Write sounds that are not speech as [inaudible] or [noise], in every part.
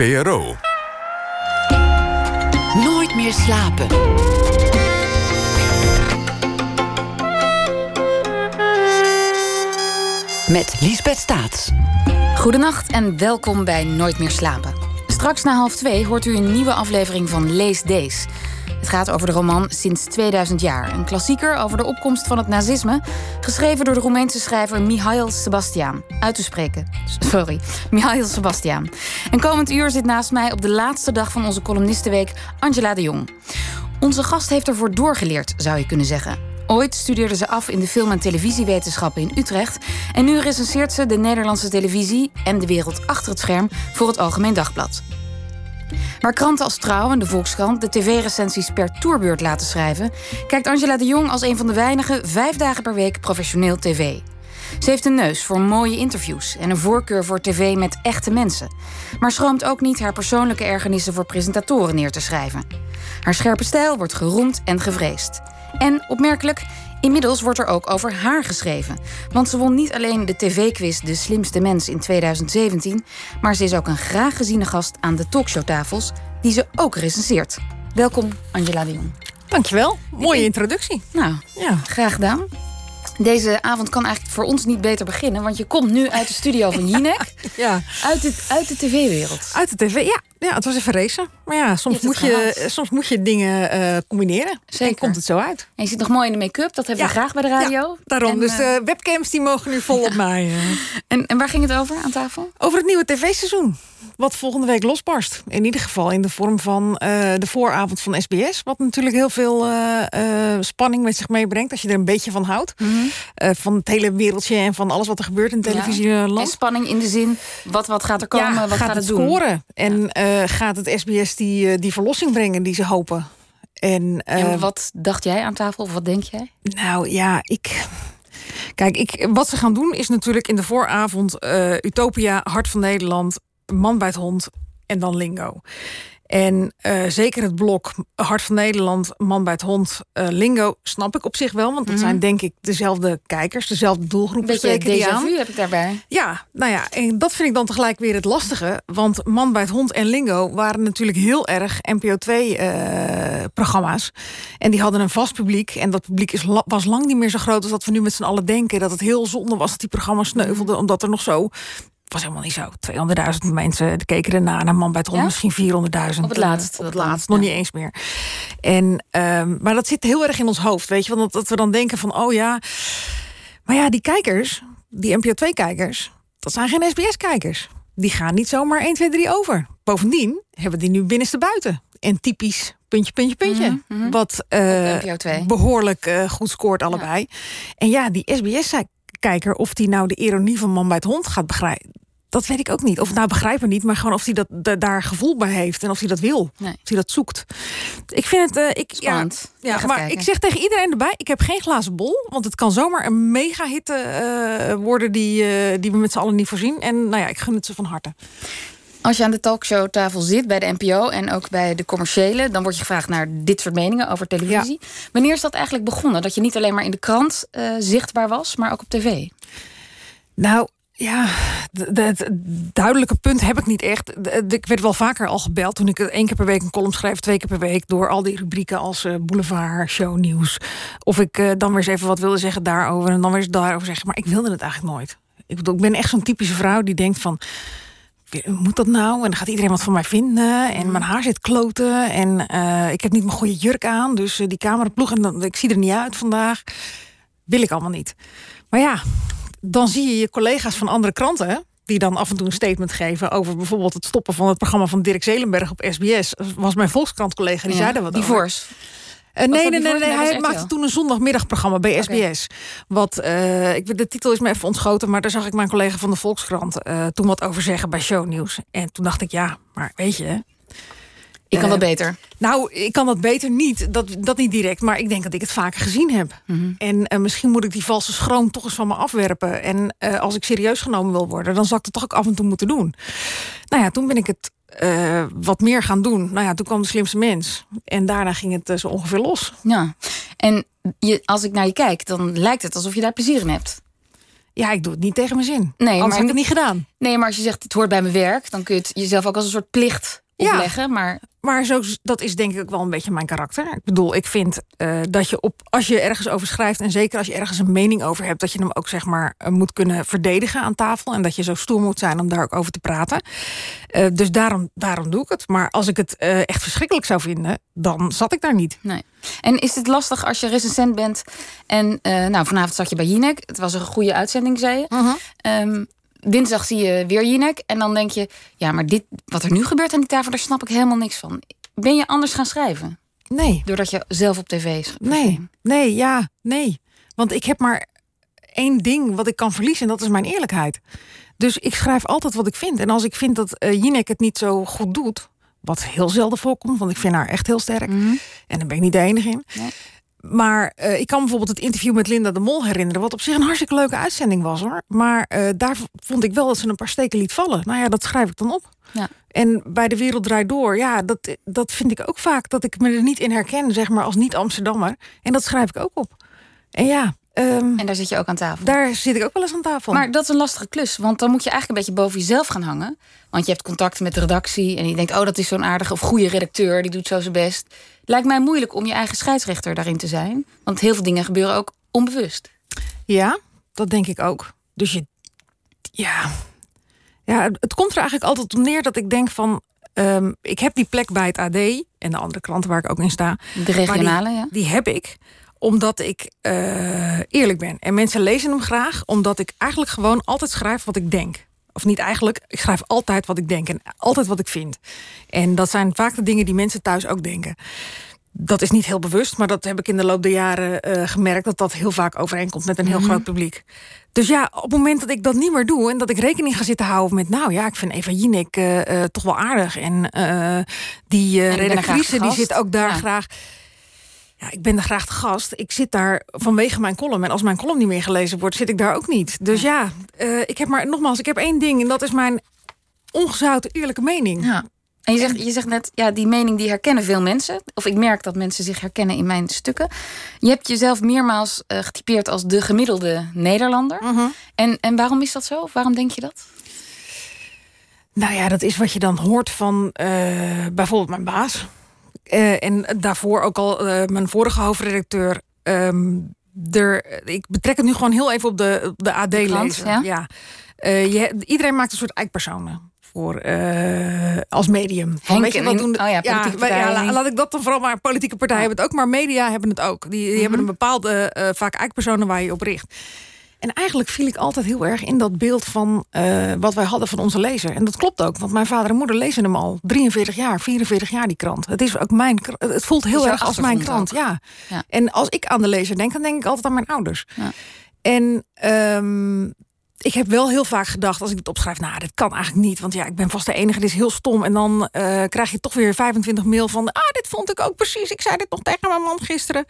VPRO. Nooit meer slapen. Met Liesbeth Staats. Goedenacht en welkom bij Nooit meer slapen. Straks na half twee hoort u een nieuwe aflevering van Lees Days. Het gaat over de roman Sinds 2000 jaar. Een klassieker over de opkomst van het nazisme. Geschreven door de Roemeense schrijver Mihail Sebastian. Uit te spreken. Sorry, Mihail Sebastian. En komend uur zit naast mij op de laatste dag van onze columnistenweek Angela de Jong. Onze gast heeft ervoor doorgeleerd, zou je kunnen zeggen. Ooit studeerde ze af in de film- en televisiewetenschappen in Utrecht. En nu recenseert ze de Nederlandse televisie en de wereld achter het scherm voor het Algemeen Dagblad. Waar kranten als Trouw en de Volkskrant de tv-recensies per toerbeurt laten schrijven, kijkt Angela de Jong als een van de weinigen vijf dagen per week professioneel tv. Ze heeft een neus voor mooie interviews en een voorkeur voor tv met echte mensen. Maar schroomt ook niet haar persoonlijke ergernissen voor presentatoren neer te schrijven. Haar scherpe stijl wordt geroemd en gevreesd. En opmerkelijk, inmiddels wordt er ook over haar geschreven. Want ze won niet alleen de tv-quiz De Slimste Mens in 2017, maar ze is ook een graag geziene gast aan de talkshowtafels, die ze ook recenseert. Welkom, Angela de Jong. Dankjewel. Mooie introductie. Nou, Ja. graag gedaan. Deze avond kan eigenlijk voor ons niet beter beginnen, want je komt nu uit de studio van Jinek, [laughs] ja. uit, het, uit de tv-wereld. Uit de tv. Ja, ja, het was even racen. Maar ja, soms, moet je, soms moet je dingen eh, combineren. Zeker. En komt het zo uit. En je zit nog mooi in de make-up, dat hebben we graag bij de radio. Ja, daarom. En, dus eh, de webcams die mogen nu vol [laughs] op mij. eh. en, en waar ging het over aan tafel? Over het nieuwe tv-seizoen. Wat volgende week losbarst. In ieder geval in de vorm van eh, de vooravond van SBS. Wat natuurlijk heel veel eh, eh, spanning met zich meebrengt. Als je er een beetje van houdt. Eh, van het hele wereldje en van alles wat er gebeurt in het En televisieland. spanning in de zin, wat, wat gaat er komen, wat gaat, het het doen? scoren? En eh, gaat het SBS die, eh, die verlossing brengen die ze hopen? En, eh, En wat dacht jij aan tafel, of wat denk jij? nou ja, ik. Kijk, ik, wat ze gaan doen is natuurlijk in de vooravond eh, Utopia, Hart van Nederland, Man bij het Hond en dan Lingo. En eh, zeker het blok Hart van Nederland, Man bij het Hond, eh, Lingo, snap ik op zich wel. Want dat zijn denk ik dezelfde kijkers, dezelfde doelgroep. Een beetje die aan. heb ik daarbij. Ja, nou ja, en dat vind ik dan tegelijk weer het lastige. Want Man bij het Hond en Lingo waren natuurlijk heel erg NPO 2-programma's. en die hadden een vast publiek. En dat publiek is, la- was lang niet meer zo groot als dat we nu met z'n allen denken. Dat het heel zonde was dat die programma's sneuvelden. Omdat er nog zo... Was helemaal niet zo. 200.000 mensen keken erna naar Man bij het Hond. Ja? Misschien 400.000. Op het eh, laatst, Op het laatst, nog ja. niet eens meer. En, ehm, maar dat zit heel erg in ons hoofd, weet je. Want dat, we dan denken van, oh ja... Maar ja, die kijkers, die NPO 2-kijkers, dat zijn geen SBS-kijkers. Die gaan niet zomaar 1, 2, 3 over. Bovendien hebben die nu binnenste buiten. En typisch puntje, puntje, puntje. Wat eh, NPO 2. behoorlijk eh, goed scoort allebei. En ja, die SBS-kijker, of die nou de ironie van Man bij het Hond gaat begrijpen... Dat weet ik ook niet. Of nou begrijpen niet, maar gewoon of hij dat da- daar gevoel bij heeft en of hij dat wil. Nee. Of hij dat zoekt. Ik vind het. eh, ik, Spannend. Ja, ja maar kijken. ik zeg tegen iedereen erbij: ik heb geen glazen bol. Want het kan zomaar een mega hitte eh, worden die, eh, die we met z'n allen niet voorzien. En nou ja, ik gun het ze van harte. Als je aan de talkshowtafel zit bij de NPO en ook bij de commerciële, dan word je gevraagd naar dit soort meningen over televisie. Wanneer is dat eigenlijk begonnen? Dat je niet alleen maar in de krant eh, zichtbaar was, maar ook op tv? Nou. Ja, het duidelijke punt heb ik niet echt. Ik werd wel vaker al gebeld toen ik één keer per week een column schreef, twee keer per week, door al die rubrieken als eh, boulevard, shownieuws. Of ik eh, dan weer eens even wat wilde zeggen daarover en dan weer eens daarover zeggen. Maar ik wilde het eigenlijk nooit. Ik, bedoel, ik ben echt zo'n typische vrouw die denkt van. Moet dat nou? En dan gaat iedereen wat van mij vinden. En mijn haar zit kloten. En eh, ik heb niet mijn goede jurk aan. Dus eh, die cameraploeg. En dan, ik zie er niet uit vandaag. Wil ik allemaal niet. Maar ja, dan zie je je collega's van andere kranten. Die dan af en toe een statement geven over bijvoorbeeld het stoppen van het programma van Dirk Zelenberg op SBS. Was mijn Volkskrant-collega, die zei daar wat over. Divorce. Was nee, nee, nee, nee, hij maakte toen een zondagmiddagprogramma bij. SBS. Wat, eh, ik, weet- de titel is me even ontschoten, maar daar zag ik mijn collega van de Volkskrant eh, toen wat over zeggen bij Shownieuws. En toen dacht ik, ja, maar weet je, Ik kan dat beter. nou, ik kan dat beter niet, dat, dat niet direct, maar ik denk dat ik het vaker gezien heb. Mhm. En misschien moet ik die valse schroom toch eens van me afwerpen. En als ik serieus genomen wil worden, dan zal ik dat toch ook af en toe moeten doen. Nou ja, toen ben ik het eh, wat meer gaan doen. Nou ja, toen kwam de slimste mens. En daarna ging het eh, zo ongeveer los. Ja. En je, als ik naar je kijk, dan lijkt het alsof je daar plezier in hebt. Ja, ik doe het niet tegen mijn zin. Nee, Anders maar- heb ik het niet gedaan. Nee, maar als je zegt het hoort bij mijn werk, dan kun je het jezelf ook als een soort plicht Ja. opleggen. Maar Maar zo, dat is denk ik ook wel een beetje mijn karakter. Ik bedoel, ik vind eh, dat je op, als je ergens over schrijft... en zeker als je ergens een mening over hebt... dat je hem ook zeg maar eh, moet kunnen verdedigen aan tafel... en dat je zo stoer moet zijn om daar ook over te praten. Eh, dus daarom, daarom doe ik het. Maar als ik het echt verschrikkelijk zou vinden... dan zat ik daar niet. nee. En is het lastig als je recensent bent en nou vanavond zat je bij Jinek. Het was een goede uitzending, zei je. Ehm, dinsdag zie je weer Jinek en dan denk je, ja, maar dit wat er nu gebeurt aan die tafel, daar snap ik helemaal niks van. Ben je anders gaan schrijven Nee, doordat je zelf op tv is? nee, nee, ja, nee. Want ik heb maar één ding wat ik kan verliezen... en dat is mijn eerlijkheid. Dus ik schrijf altijd wat ik vind. En als ik vind dat eh Jinek het niet zo goed doet... wat heel zelden voorkomt, want ik vind haar echt heel sterk... Mhm. En daar ben ik niet de enige in. Nee. Maar eh, ik kan bijvoorbeeld het interview met Linda de Mol herinneren... wat op zich een hartstikke leuke uitzending was, hoor. Maar eh, daar vond ik wel dat ze een paar steken liet vallen. Nou ja, dat schrijf ik dan op. Ja. En bij De Wereld Draait Door, ja, dat, dat vind ik ook vaak... dat ik me er niet in herken, zeg maar, als niet-Amsterdammer. En dat schrijf ik ook op. En ja, ehm, En daar zit je ook aan tafel. daar zit ik ook wel eens aan tafel. Maar dat is een lastige klus, want dan moet je eigenlijk een beetje boven jezelf gaan hangen. Want je hebt contact met de redactie en je denkt, oh, dat is zo'n aardige of goede redacteur, die doet zo zijn best. Lijkt mij moeilijk om je eigen scheidsrechter daarin te zijn, want heel veel dingen gebeuren ook onbewust. Ja, dat denk ik ook. Dus je, ja, ja, het- komt er eigenlijk altijd op neer dat ik denk van, ehm, ik heb die plek bij het AD en de andere kranten waar ik ook in sta, De regionale, ja. die heb ik omdat ik eh, eerlijk ben. En mensen lezen hem graag, omdat ik eigenlijk gewoon altijd schrijf wat ik denk. Of niet eigenlijk, ik schrijf altijd wat ik denk en altijd wat ik vind. En dat zijn vaak de dingen die mensen thuis ook denken. Dat is niet heel bewust, maar dat heb ik in de loop der jaren eh, gemerkt... dat dat heel vaak overeenkomt met een heel groot publiek. Dus ja, op het moment dat ik dat niet meer doe... en dat ik rekening ga zitten houden met... nou ja, ik vind Eva Jinek eh, eh, toch wel aardig... en die redactrice die zit ook daar Ja. graag... Ja, ik ben er graag te gast. Ik zit daar vanwege mijn column. En als mijn column niet meer gelezen wordt, zit ik daar ook niet. Dus ja, eh, ik heb maar nogmaals, ik heb één ding... en dat is mijn ongezouten eerlijke mening. ja. En je zegt, je zegt net, ja, die mening die herkennen veel mensen. Of ik merk dat mensen zich herkennen in mijn stukken. Je hebt jezelf meermaals eh, getypeerd als de gemiddelde Nederlander. Mhm. En, en waarom is dat zo? Of waarom denk je dat? Nou ja, dat is wat je dan hoort van eh, bijvoorbeeld mijn baas. Eh, en daarvoor ook al eh, mijn vorige hoofdredacteur. Ehm, er, ik betrek het nu gewoon heel even op de, op de AD-lezer. ja? Eh, je, iedereen maakt een soort eikpersonen. Voor, als medium. Van, Henk weet je, en wat in- doen de- oh ja, wij- laat ik dat dan vooral maar. Politieke partijen Ja. hebben het ook, maar media hebben het ook. Die, die hebben een bepaalde, eh, vaak eikpersonen waar je op richt. En eigenlijk viel ik altijd heel erg in dat beeld van eh, wat wij hadden van onze lezer. En dat klopt ook, want mijn vader en moeder lezen hem al 43 jaar, 44 jaar die krant. Het is ook mijn Het voelt heel erg als mijn krant. Ja. En als ik aan de lezer denk, dan denk ik altijd aan mijn ouders. Ja. En ehm, ik heb wel heel vaak gedacht, als ik het opschrijf, nou, dit kan eigenlijk niet. Want ja, ik ben vast de enige, dit is heel stom. En dan eh, krijg je toch weer 25 mail van, ah, dit vond ik ook precies. Ik zei dit nog tegen mijn man gisteren.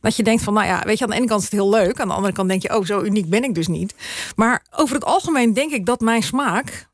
Dat je denkt van, nou ja, weet je, aan de ene kant is het heel leuk. Aan de andere kant denk je, oh, zo uniek ben ik dus niet. Maar over het algemeen denk ik dat mijn smaak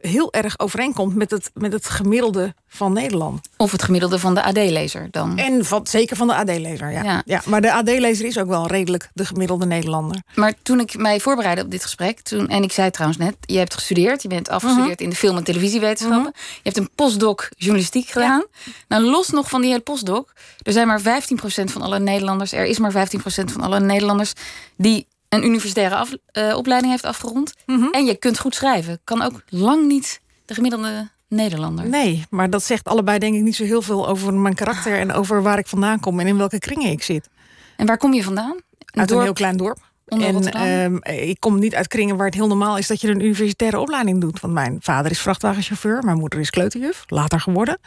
heel erg overeenkomt met het, met het gemiddelde van Nederland. Of het gemiddelde van de AD-lezer dan? En van, zeker van de AD-lezer, ja. Ja. ja. Maar de AD-lezer is ook wel redelijk de gemiddelde Nederlander. Maar toen ik mij voorbereidde op dit gesprek, toen, en ik zei trouwens net, je hebt gestudeerd, je bent afgestudeerd Mhm. in de film- en televisiewetenschappen. Je hebt een postdoc journalistiek gedaan. Nou, los nog van die hele postdoc, er zijn maar 15% van alle Nederlanders, er is maar 15% van alle Nederlanders die een universitaire af- eh, opleiding heeft afgerond. Mhm. En je kunt goed schrijven. Kan ook lang niet de gemiddelde Nederlander. Nee, maar dat zegt allebei denk ik niet zo heel veel over mijn karakter... en over waar ik vandaan kom en in welke kringen ik zit. En waar kom je vandaan? Een Uit een dorp heel klein dorp. en ehm, ik kom niet uit kringen waar het heel normaal is dat je een universitaire opleiding doet. Want mijn vader is vrachtwagenchauffeur, mijn moeder is kleuterjuf, later geworden.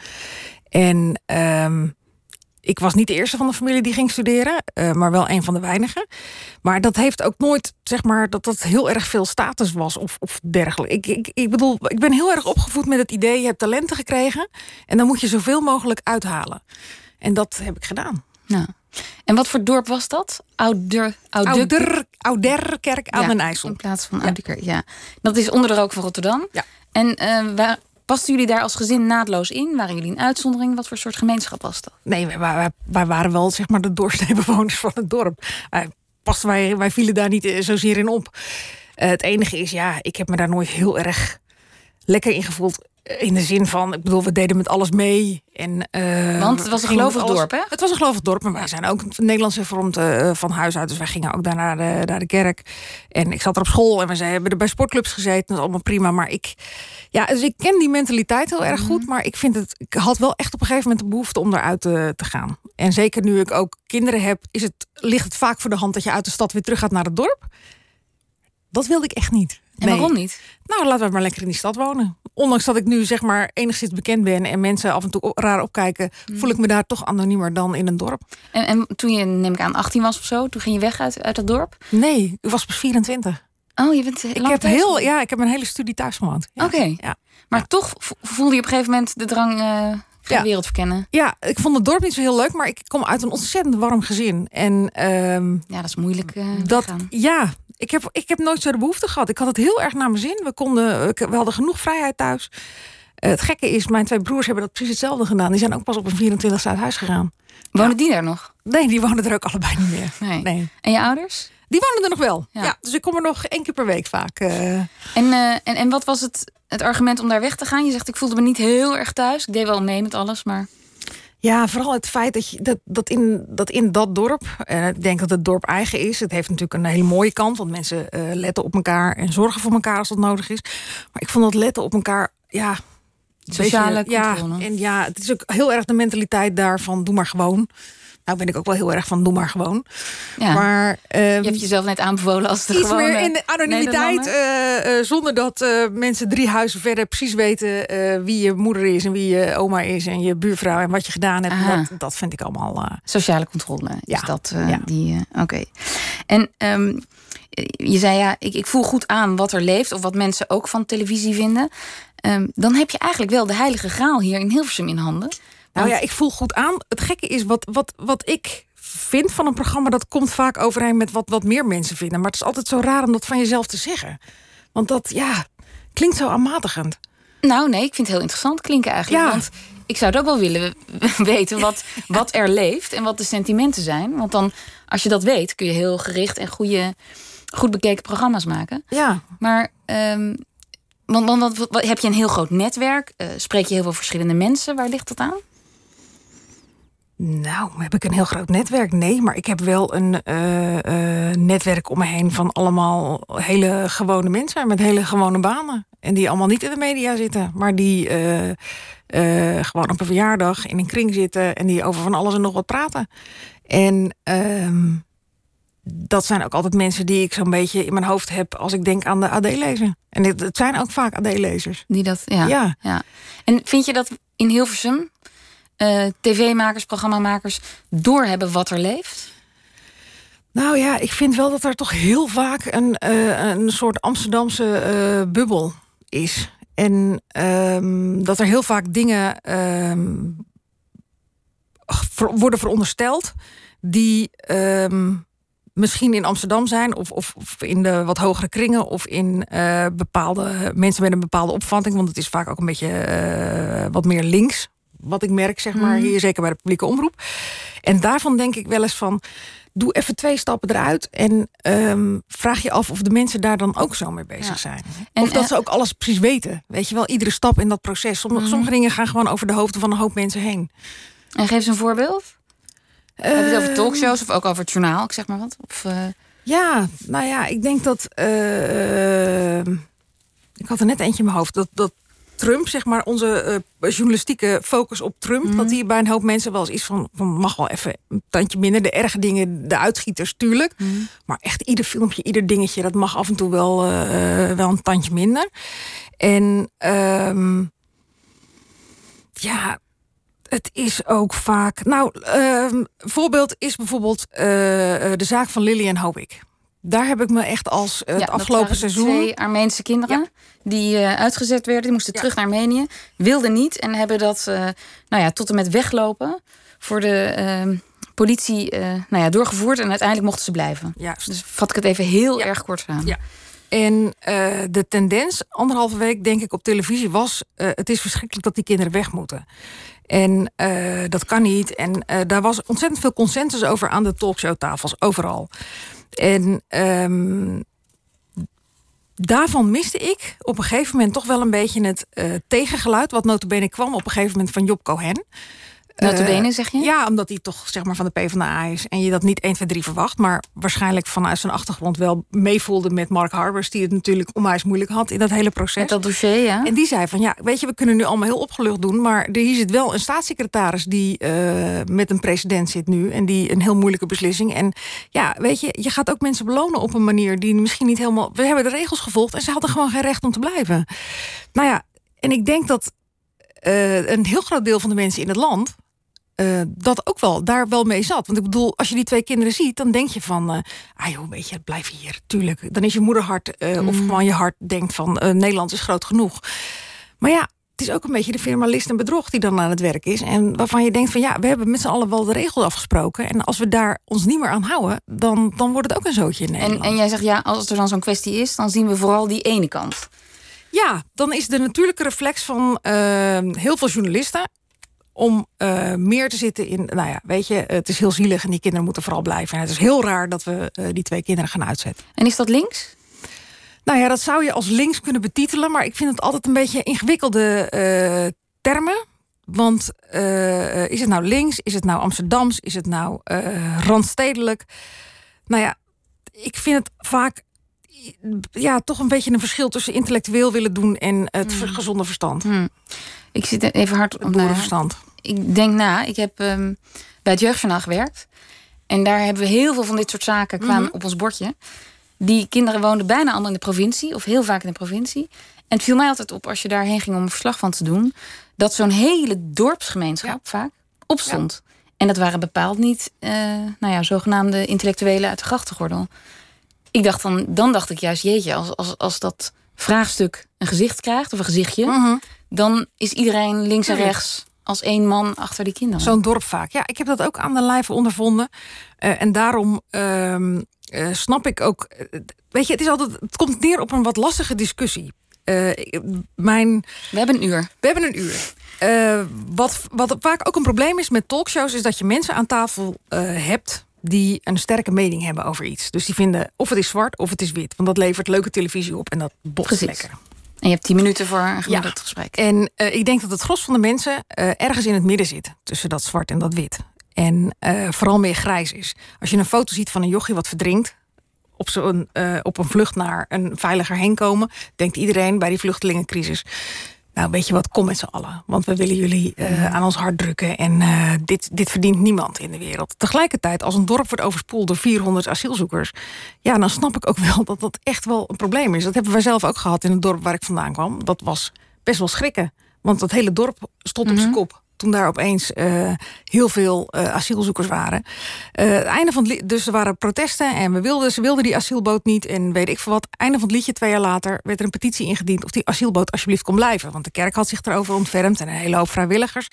En ehm, ik was niet de eerste van de familie die ging studeren, eh, maar wel een van de weinigen. Maar dat heeft ook nooit, zeg maar, dat dat heel erg veel status was of, of dergelijke. Ik, ik, ik bedoel, ik ben heel erg opgevoed met het idee, je hebt talenten gekregen en dan moet je zoveel mogelijk uithalen. En dat heb ik gedaan. Nou. En wat voor dorp was dat? Ouder, Ouder, Ouder, Ouderkerk aan Ja, den IJssel. In plaats van Ouderkerk, ja. Dat is onder de rook van Rotterdam. Ja. En eh, waar, pasten jullie daar als gezin naadloos in? Waren jullie een uitzondering? Wat voor soort gemeenschap was dat? Nee, wij, waren wel zeg maar de doorsnee bewoners van het dorp. Wij, wij, wij vielen daar niet eh, zozeer in op. Eh, het enige is, ja, ik heb me daar nooit heel erg lekker in gevoeld. Eh, In de zin van, ik bedoel, we deden met alles mee. En, eh, Want het was een gelovig alles- dorp, hè? Het was een gelovig dorp, maar wij zijn ook Nederlands hervormd eh, van huis uit. Dus wij gingen ook daar naar de, naar de kerk. En ik zat er op school en we hebben er bij sportclubs gezeten. Dat is allemaal prima. Maar ik, ja, dus ik ken die mentaliteit heel erg goed. Maar ik vind het, ik had wel echt op een gegeven moment de behoefte om eruit te, te gaan. En zeker nu ik ook kinderen heb, is het, ligt het vaak voor de hand dat je uit de stad weer terug gaat naar het dorp. Dat wilde ik echt niet. En Nee. waarom niet? Nou, laten we maar lekker in die stad wonen. Ondanks dat ik nu zeg maar enigszins bekend ben en mensen af en toe raar opkijken, Mm. voel ik me daar toch anoniemer dan in een dorp. En, en toen je, neem ik aan, 18 was of zo, toen ging je weg uit, uit dat dorp? Nee, ik was pas 24. Oh, je bent Ik heb thuis heel, ja, ik heb een hele studie thuis gewoond. Ja. Oké. Ja. Maar toch vo- voelde je op een gegeven moment de drang, eh ga Ja. de wereld verkennen. ja, ik vond het dorp niet zo heel leuk, maar ik kom uit een ontzettend warm gezin. En ehm, Ja, dat is moeilijk eh dat, ja, ik heb, ik heb nooit zo de behoefte gehad. Ik had het heel erg naar mijn zin. We, konden, we hadden genoeg vrijheid thuis. Eh, het gekke is, mijn twee broers hebben dat precies hetzelfde gedaan. Die zijn ook pas op een 24 uit huis gegaan. Wonen die daar nog? Nee, die wonen er ook allebei niet meer. Nee. Nee. En je ouders? Die wonen er nog wel. Ja. Ja. dus ik kom er nog één keer per week vaak. eh. En, eh, en, en wat was het, het argument om daar weg te gaan? Je zegt, ik voelde me niet heel erg thuis. Ik deed wel mee met alles, maar... Ja, vooral het feit dat, je, dat, dat, in, dat in dat dorp... en ik denk dat het dorp eigen is. Het heeft natuurlijk een hele mooie kant. Want mensen eh, letten op elkaar en zorgen voor elkaar als dat nodig is. Maar ik vond dat letten op elkaar... Ja, Sociale beetje-. Ja, en ja, het is ook heel erg de mentaliteit daarvan... doe maar gewoon. Nou ben ik ook wel heel erg van doe maar gewoon. Ja. Maar ehm, je hebt jezelf net aanbevolen als de iets gewone meer in de anonimiteit. Eh, eh, zonder dat eh, mensen drie huizen verder precies weten wie je moeder is en wie je oma is en je buurvrouw en wat je gedaan hebt. Dat, dat vind ik allemaal. Sociale controle is Ja, dat ja. die. Oké. En ehm, je zei ja, ik, ik voel goed aan wat er leeft of wat mensen ook van televisie vinden. Ehm, dan heb je eigenlijk wel de heilige graal hier in Hilversum in handen. Nou Want- ja, ik voel goed aan. Het gekke is, wat, wat, wat ik vind van een programma... dat komt vaak overeen met wat, wat meer mensen vinden. Maar het is altijd zo raar om dat van jezelf te zeggen. Want dat, ja, klinkt zo aanmatigend. Nou, nee, ik vind het heel interessant klinken eigenlijk. Ja. Want ik zou het ook wel willen [laughs] weten wat, wat er leeft en wat de sentimenten zijn. Want dan, als je dat weet, kun je heel gericht en goede, goed bekeken programma's maken. Ja, Maar ehm, want, want, wat- heb je een heel groot netwerk? Eh, spreek je heel veel verschillende mensen? Waar ligt dat aan? Nou, heb ik een heel groot netwerk? Nee, maar ik heb wel een eh, eh, netwerk om me heen van allemaal hele gewone mensen met hele gewone banen. En die allemaal niet in de media zitten, maar die eh, gewoon op een verjaardag in een kring zitten en die over van alles en nog wat praten. En ehm, dat zijn ook altijd mensen die ik zo'n beetje in mijn hoofd heb als ik denk aan de AD-lezer. En het, het zijn ook vaak AD-lezers. Die dat, ja, Ja. ja. En vind je dat in Hilversum eh, tv-makers, programmamakers doorhebben wat er leeft? Nou ja, ik vind wel dat er toch heel vaak een, eh, een soort Amsterdamse eh, bubbel is. En ehm, dat er heel vaak dingen ehm, worden verondersteld die ehm, misschien in Amsterdam zijn, of, of, of in de wat hogere kringen, of in bepaalde mensen met een bepaalde opvatting. Want het is vaak ook een beetje wat meer links. Wat ik merk, zeg maar, Mhm. hier zeker bij de publieke omroep. En daarvan denk ik wel eens van. Doe even twee stappen eruit en ehm, vraag je af of de mensen daar dan ook zo mee bezig Ja. zijn. En, of dat eh, ze ook alles precies weten. Weet je wel, iedere stap in dat proces. Sommige, Mhm. sommige dingen gaan gewoon over de hoofden van een hoop mensen heen. En geef eens een voorbeeld. Heb je het over Ehm, talkshows of ook over het journaal? Ik zeg maar wat. Of, eh, Ja, nou ja, ik denk dat. eh, ehm, ik had er net eentje in mijn hoofd. Dat, dat Trump, zeg maar, onze eh, journalistieke focus op Trump. Mhm. Dat die bij een hoop mensen wel eens is van, van. mag wel even een tandje minder. De erge dingen, de uitschieters, tuurlijk. Maar echt ieder filmpje, ieder dingetje, dat mag af en toe wel, eh, wel een tandje minder. En ehm, ja, het is ook vaak. Nou, ehm voorbeeld is bijvoorbeeld eh, de zaak van Lillian Howick. Daar heb ik me echt als eh, ja, het afgelopen seizoen. Twee Armeense kinderen die eh, uitgezet werden. Die moesten Ja. terug naar Armenië. Wilden niet en hebben dat eh, nou ja, tot en met weglopen voor de ehm, politie nou ja, doorgevoerd. En uiteindelijk mochten ze blijven. Dus vat ik het even heel erg kort aan. Ja. En de tendens, anderhalve week denk ik op televisie, was: het is verschrikkelijk dat die kinderen weg moeten. En dat kan niet. En daar was ontzettend veel consensus over aan de talkshowtafels, overal. En ehm, daarvan miste ik op een gegeven moment toch wel een beetje het uh, tegengeluid. Wat notabene kwam op een gegeven moment van Job Cohen. Notabene, zeg je? Ja, omdat hij toch zeg maar van de PvdA is. En je dat niet 1, 2, 3 verwacht. Maar waarschijnlijk vanuit zijn achtergrond wel meevoelde met Mark Harbers. Die het natuurlijk onwijs moeilijk had in dat hele proces. Met dat dossier, ja. En die zei van ja, weet je, we kunnen nu allemaal heel opgelucht doen. Maar er hier zit wel een staatssecretaris die uh, met een president zit nu. En die een heel moeilijke beslissing. En ja, weet je, je gaat ook mensen belonen op een manier die misschien niet helemaal. We hebben de regels gevolgd en ze hadden gewoon geen recht om te blijven. Nou ja, en ik denk dat uh, een heel groot deel van de mensen in het land uh, dat ook wel daar wel mee zat. Want ik bedoel, als je die twee kinderen ziet, dan denk je van, uh, ah joh, weet je, blijf hier, tuurlijk. Dan is je moederhart uh, mm. of gewoon je hart denkt van, Nederland is groot genoeg. Maar ja, het is ook een beetje de firma list en bedrog die dan aan het werk is. En waarvan je denkt van, ja, we hebben met z'n allen wel de regels afgesproken. En als we daar ons niet meer aan houden, dan, dan wordt het ook een zootje in Nederland. En, en jij zegt, ja, als er dan zo'n kwestie is, dan zien we vooral die ene kant. Ja, dan is de natuurlijke reflex van heel veel journalisten om uh, meer te zitten in, nou ja, weet je, het is heel zielig en die kinderen moeten vooral blijven. En het is heel raar dat we uh, die twee kinderen gaan uitzetten. En is dat links? Nou ja, dat zou je als links kunnen betitelen, maar ik vind het altijd een beetje ingewikkelde uh, termen. Want is het nou links? Is het nou Amsterdams? Is het nou randstedelijk? Nou ja, ik vind het vaak ja, toch een beetje een verschil tussen intellectueel willen doen en het hmm. gezonde verstand. Hmm. Ik zit even hard op mijn verstand. Ik denk na. Ik heb um, bij het jeugdjournaal gewerkt. En daar hebben we heel veel van dit soort zaken kwamen mhm. op ons bordje. Die kinderen woonden bijna allemaal in de provincie, of heel vaak in de provincie. En het viel mij altijd op als je daarheen ging om een verslag van te doen, dat zo'n hele dorpsgemeenschap vaak opstond. En dat waren bepaald niet, uh, nou ja, zogenaamde intellectuelen uit de grachtengordel. Ik dacht dan, dan dacht ik juist, jeetje, als, als, als dat vraagstuk een gezicht krijgt, of een gezichtje, mhm dan is iedereen links en rechts als één man achter die kinderen. Zo'n dorp vaak. Ja, ik heb dat ook aan de lijve ondervonden. Uh, en daarom uh, uh, snap ik ook. Eh, weet je, het is altijd. Het komt neer op een wat lastige discussie. mijn, we hebben een uur. We hebben een uur. wat, wat vaak ook een probleem is met talkshows, is dat je mensen aan tafel hebt die een sterke mening hebben over iets. Dus die vinden of het is zwart of het is wit. Want dat levert leuke televisie op en dat botst lekker. En je hebt tien minuten voor een gemiddeld gesprek. En uh, ik denk dat het gros van de mensen uh, ergens in het midden zit. Tussen dat zwart en dat wit. En uh, vooral meer grijs is. Als je een foto ziet van een jochie wat verdrinkt. Op, zo'n, op een vlucht naar een veiliger heen komen. Denkt iedereen bij die vluchtelingencrisis. Nou, weet je wat, kom met z'n allen. Want we willen jullie uh, aan ons hart drukken. En uh, dit, dit verdient niemand in de wereld. Tegelijkertijd, als een dorp wordt overspoeld door 400 asielzoekers... ja, dan snap ik ook wel dat dat echt wel een probleem is. Dat hebben wij zelf ook gehad in het dorp waar ik vandaan kwam. Dat was best wel schrikken. Want dat hele dorp stond op zijn mhm. kop toen daar opeens uh, heel veel uh, asielzoekers waren. Uh, het einde van het dus er waren protesten en we wilden, ze wilden die asielboot niet. En weet ik veel wat. Einde van het liedje, twee jaar later, werd er een petitie ingediend of die asielboot alsjeblieft kon blijven. Want de kerk had zich erover ontfermd en een hele hoop vrijwilligers.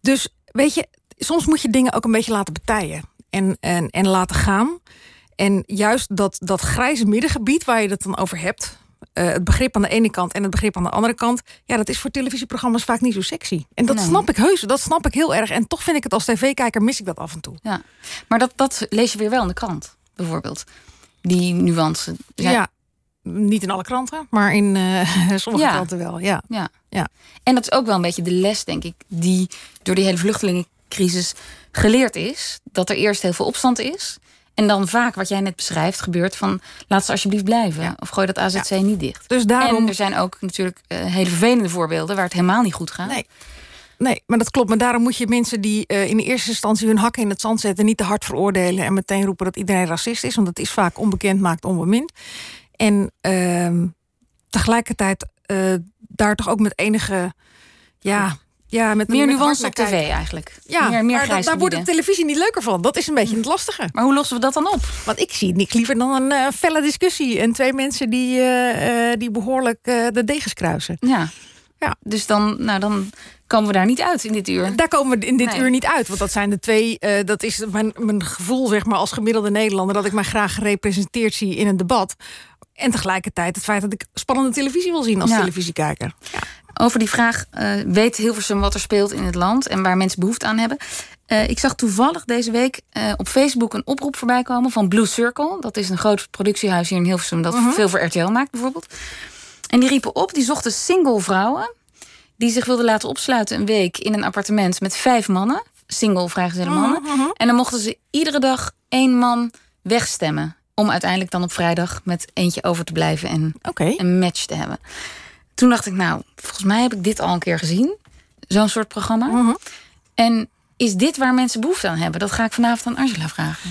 dus weet je, soms moet je dingen ook een beetje laten betijen en, en, en laten gaan. En juist dat, dat grijze middengebied waar je het dan over hebt, uh, het begrip aan de ene kant en het begrip aan de andere kant. Ja, dat is voor televisieprogramma's vaak niet zo sexy. En dat snap ik heus, dat snap ik heel erg. En toch vind ik het als tv-kijker mis ik dat af en toe. Ja, maar dat, dat lees je weer wel in de krant, bijvoorbeeld. Die nuance. Ja, niet in alle kranten, maar in uh, [laughs] sommige kranten wel. Ja. Ja. ja. En dat is ook wel een beetje de les, denk ik, die door die hele vluchtelingencrisis geleerd is. Dat er eerst heel veel opstand is. En dan vaak wat jij net beschrijft gebeurt van laat ze alsjeblieft blijven. Of gooi dat AZC niet dicht. Dus daarom... En er zijn ook natuurlijk uh, hele vervelende voorbeelden waar het helemaal niet goed gaat. Nee. Nee, maar dat klopt. Maar daarom moet je mensen die uh, in eerste instantie hun hakken in het zand zetten, niet te hard veroordelen en meteen roepen dat iedereen racist is. Want dat is vaak onbekend maakt onbemind. En uh, tegelijkertijd uh, daar toch ook met enige ja, ja, met meer nuance op tv eigenlijk. Ja, meer, meer maar daar wordt de televisie niet leuker van. Dat is een beetje het lastige. Maar hoe lossen we dat dan op? Want ik zie niks liever dan een uh, felle discussie en twee mensen die, uh, die behoorlijk uh, de degens kruisen. Ja. ja. Dus dan, nou, dan komen we daar niet uit in dit uur. Daar komen we in dit uur niet uit. Want dat zijn de twee. dat is mijn, mijn gevoel, zeg maar, als gemiddelde Nederlander, dat ik mij graag gerepresenteerd zie in een debat. En tegelijkertijd het feit dat ik spannende televisie wil zien als televisiekijker. Ja. Over die vraag uh, weet Hilversum wat er speelt in het land en waar mensen behoefte aan hebben. Eh, ik zag toevallig deze week eh, op Facebook een oproep voorbij komen van Blue Circle. Dat is een groot productiehuis hier in Hilversum dat Mhm. veel voor RTL maakt bijvoorbeeld. En die riepen op, die zochten single vrouwen die zich wilden laten opsluiten een week in een appartement met vijf mannen, single vrijgezelle mannen. Mhm, En dan mochten ze iedere dag één man wegstemmen om uiteindelijk dan op vrijdag met eentje over te blijven en een match te hebben. Toen dacht ik, nou, volgens mij heb ik dit al een keer gezien. Zo'n soort programma. Mhm. En is dit waar mensen behoefte aan hebben? Dat ga ik vanavond aan Angela vragen.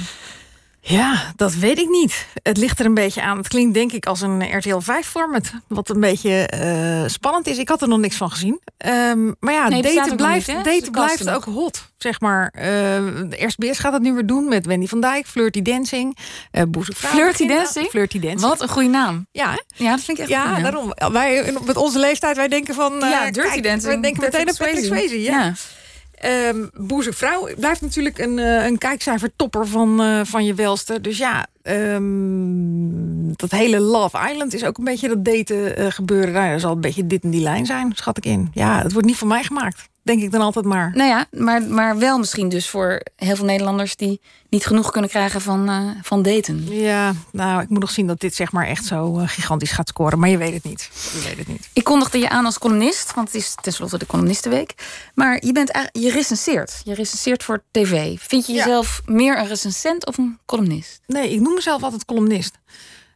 Ja, dat weet ik niet. Het ligt er een beetje aan. Het klinkt denk ik als een RTL 5 format. Wat een beetje eh, spannend is. Ik had er nog niks van gezien. Ehm, maar ja, Nee, daten, blijft, niet, daten blijft ook hot. Zeg maar. Uh, SBS gaat het nu weer doen met Wendy van Dijk. Flirty Dancing. Uh, Flirty Dancing? Flirty Dancing. Wat een goede naam. Ja, hè? Ja, dat vind ik echt ja daarom. Wij, met onze leeftijd, wij denken van... Ja, Dirty kijk, Dancing. We denken meteen aan Patrick Swayze. Ja. ja. Ehm Boeze Vrouw blijft natuurlijk een, eh, een kijkcijfer topper van, eh, van je welste. Dus ja, ehm, dat hele Love Island is ook een beetje dat daten eh, gebeuren. Nou, dat zal een beetje dit en die lijn zijn, schat ik in. Ja, het wordt niet voor mij gemaakt. Denk ik dan altijd maar. Nou ja, maar, maar wel misschien dus voor heel veel Nederlanders... die niet genoeg kunnen krijgen van, eh, van daten. Ja, nou, ik moet nog zien dat dit zeg maar echt zo eh, gigantisch gaat scoren. Maar je weet het niet. Je weet het niet. Ik kondigde je aan als columnist, want het is tenslotte de columnistenweek. Maar je, bent, eigenlijk- je recenseert. Je recenseert voor tv. Vind je Ja. jezelf meer een recensent of een columnist? Nee, ik noem mezelf altijd columnist.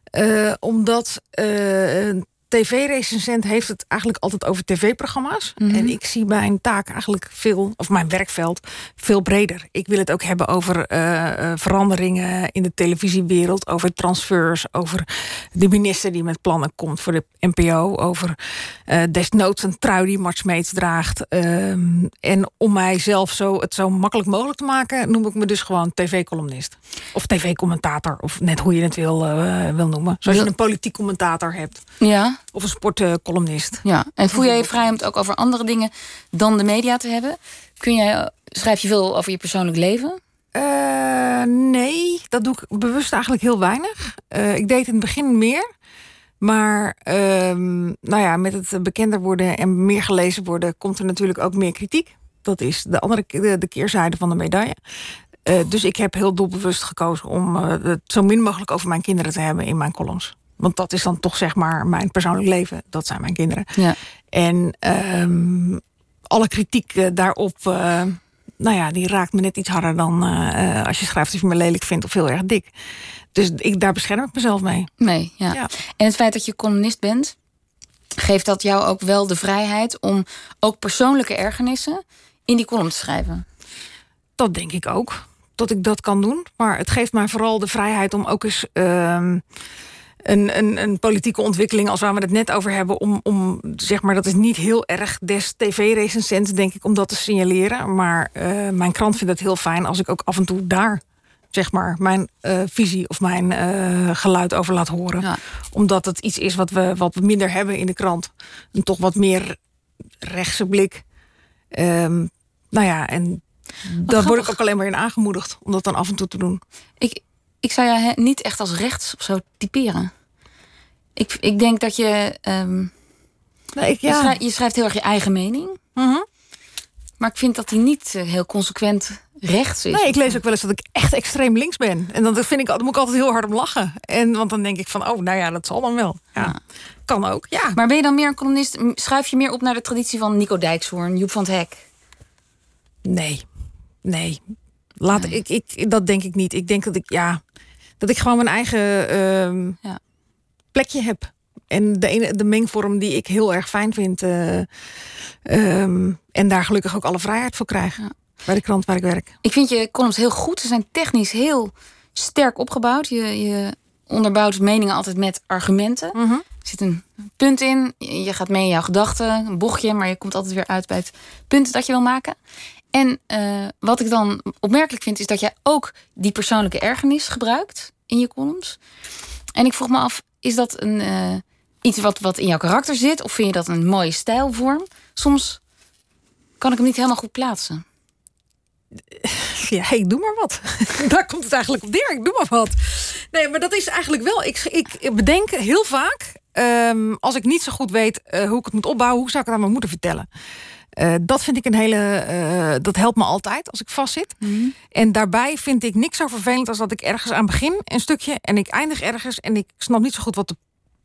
Eh, omdat een tv-recensent heeft het eigenlijk altijd over tv-programma's. Mhm. En ik zie mijn taak eigenlijk veel, of mijn werkveld, veel breder. Ik wil het ook hebben over eh, eh, veranderingen in de televisiewereld, over transfers, over de minister die met plannen komt voor de NPO, over eh, desnoods een trui die Mart Smeets draagt. Ehm, en om mijzelf zo, het zo makkelijk mogelijk te maken, noem ik me dus gewoon tv-columnist. Of tv-commentator, of net hoe je het wil, wil noemen. Zoals je een politiek commentator hebt. Ja, Of een sportcolumnist. ja. En voel jij je vrij om het ook over andere dingen dan de media te hebben? Kun jij, schrijf je veel over je persoonlijk leven? Eh, nee, dat doe ik bewust eigenlijk heel weinig. Eh, ik deed in het begin meer. Maar ehm, nou ja, met het bekender worden en meer gelezen worden... komt er natuurlijk ook meer kritiek. Dat is de andere de, de keerzijde van de medaille. Eh, dus ik heb heel doelbewust gekozen om het zo min mogelijk over mijn kinderen te hebben in mijn columns. Want dat is dan toch zeg maar mijn persoonlijk leven. Dat zijn mijn kinderen. Ja. En ehm, alle kritiek eh, daarop, eh, nou ja, die raakt me net iets harder dan eh, als je schrijft of je me lelijk vindt of heel erg dik. Dus ik, daar bescherm ik mezelf mee. Nee, ja. Ja. En het feit dat je columnist bent, geeft dat jou ook wel de vrijheid om ook persoonlijke ergernissen in die column te schrijven? Dat denk ik ook, dat ik dat kan doen. Maar het geeft mij vooral de vrijheid om ook eens ehm, een, een, een politieke ontwikkeling... als waar we het net over hebben, om, om zeg maar... dat is niet heel erg des tv-recensents, denk ik, om dat te signaleren. Maar eh, mijn krant vindt het heel fijn als ik ook af en toe daar... zeg maar, mijn eh, visie of mijn eh, geluid over laat horen. Ja. Omdat het iets is wat we, wat we minder hebben in de krant. Een toch wat meer rechtse blik. Ehm, nou ja, en daar word ik ook alleen maar in aangemoedigd om dat dan af en toe te doen. Ik, ik zou jou hè, niet echt als rechts of zo typeren. Ik, ik denk dat je. ehm, Nee, ik, je, ja. schrijft, je schrijft heel erg je eigen mening. Mhm. Maar ik vind dat die niet eh, heel consequent rechts is. Nee, ik lees ook wel eens dat ik echt extreem links ben. En dan vind ik, dan moet ik altijd heel hard om lachen. En, want dan denk ik van, oh, nou ja, dat zal dan wel. Ja. Ja. Kan ook, ja. Maar ben je dan meer een columnist? Schuif je meer op naar de traditie van Nico Dijkshoorn, Joep van het Hek? Nee, nee. Laat, Nee. Ik, ik, dat denk ik niet. Ik denk dat ik, ja, dat ik gewoon mijn eigen ehm, Ja. plekje heb. En de, ene, de mengvorm die ik heel erg fijn vind. eh, ehm, en daar gelukkig ook alle vrijheid voor krijg. Ja. Bij de krant waar ik werk. Ik vind je columns heel goed. Ze zijn technisch heel sterk opgebouwd. Je, je onderbouwt meningen altijd met argumenten. Er zit een punt in. Je gaat mee in jouw gedachten, een bochtje, maar je komt altijd weer uit bij het punt dat je wil maken. En eh, wat ik dan opmerkelijk vind, is dat jij ook die persoonlijke ergernis gebruikt in je columns. En ik vroeg me af, is dat een, eh, iets wat, wat in jouw karakter zit? Of vind je dat een mooie stijlvorm? Soms kan ik hem niet helemaal goed plaatsen. [laughs] Ja, ik doe maar wat. [laughs] Daar komt het eigenlijk op neer. Ik doe maar wat. Nee, maar dat is eigenlijk wel. Ik, ik bedenk heel vaak. ehm, als ik niet zo goed weet eh, hoe ik het moet opbouwen, hoe zou ik het aan mijn moeder vertellen? Eh, dat vind ik een hele. eh, dat helpt me altijd als ik vastzit. En daarbij vind ik niks zo vervelend als dat ik ergens aan begin een stukje en ik eindig ergens en ik snap niet zo goed wat de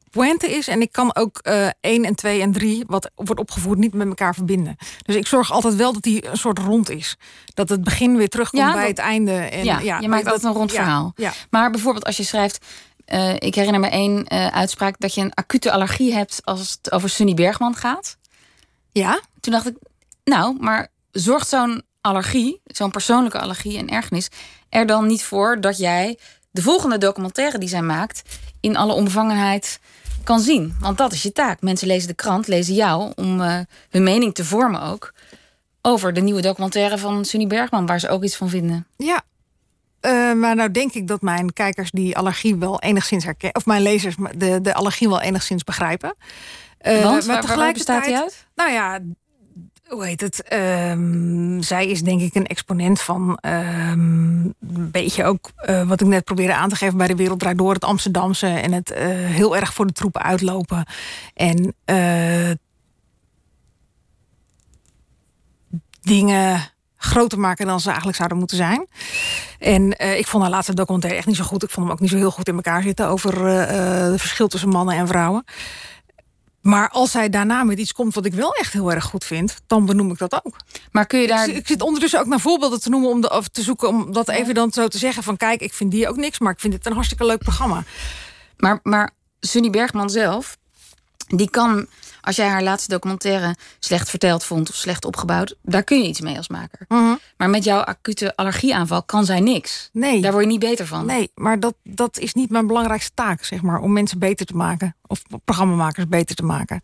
pointe is. En ik kan ook eh 1 en 2 en 3, wat wordt opgevoerd, niet met elkaar verbinden. Dus ik zorg altijd wel dat die een soort rond is. Dat het begin weer terugkomt Ja, bij dat- het einde. En, ja, je maakt altijd een rond verhaal. Ja. Maar bijvoorbeeld als je schrijft... ik herinner me één uitspraak dat je een acute allergie hebt... als het over Sunny Bergman gaat. Ja, Toen dacht ik, nou, maar zorgt zo'n allergie... zo'n persoonlijke allergie en ergernis... er dan niet voor dat jij de volgende documentaire die zij maakt... in alle omvangenheid kan zien? Want dat is je taak. Mensen lezen de krant, lezen jou... om eh, hun mening te vormen ook... over de nieuwe documentaire van Sunny Bergman... waar ze ook iets van vinden. Ja. Eh, maar nou denk ik dat mijn kijkers die allergie wel enigszins herkennen. Of mijn lezers de, de allergie wel enigszins begrijpen. Eh, Want waar, waar- waar bestaat die uit? Nou ja, hoe heet het? Ehm, zij is denk ik een exponent van ehm, een beetje ook eh, wat ik net probeerde aan te geven bij de Wereld Draait Door, het Amsterdamse en het eh, heel erg voor de troepen uitlopen. En dingen groter maken dan ze eigenlijk zouden moeten zijn. En ik vond haar laatste documentaire echt niet zo goed. Ik vond hem ook niet zo heel goed in elkaar zitten over het verschil tussen mannen en vrouwen. Maar als zij daarna met iets komt wat ik wel echt heel erg goed vind, dan benoem ik dat ook. Maar kun je daar... Ik, ik zit ondertussen ook naar voorbeelden te noemen om de, of te zoeken om dat even dan zo te zeggen van kijk, ik vind die ook niks, maar ik vind dit een hartstikke leuk programma. Maar, maar Sunny Bergman zelf, die kan, als jij haar laatste documentaire slecht verteld vond of slecht opgebouwd, daar kun je iets mee als maker. Maar met jouw acute allergieaanval kan zij niks. Nee. Daar word je niet beter van. Nee, maar dat, dat is niet mijn belangrijkste taak, zeg maar, om mensen beter te maken of programmamakers beter te maken.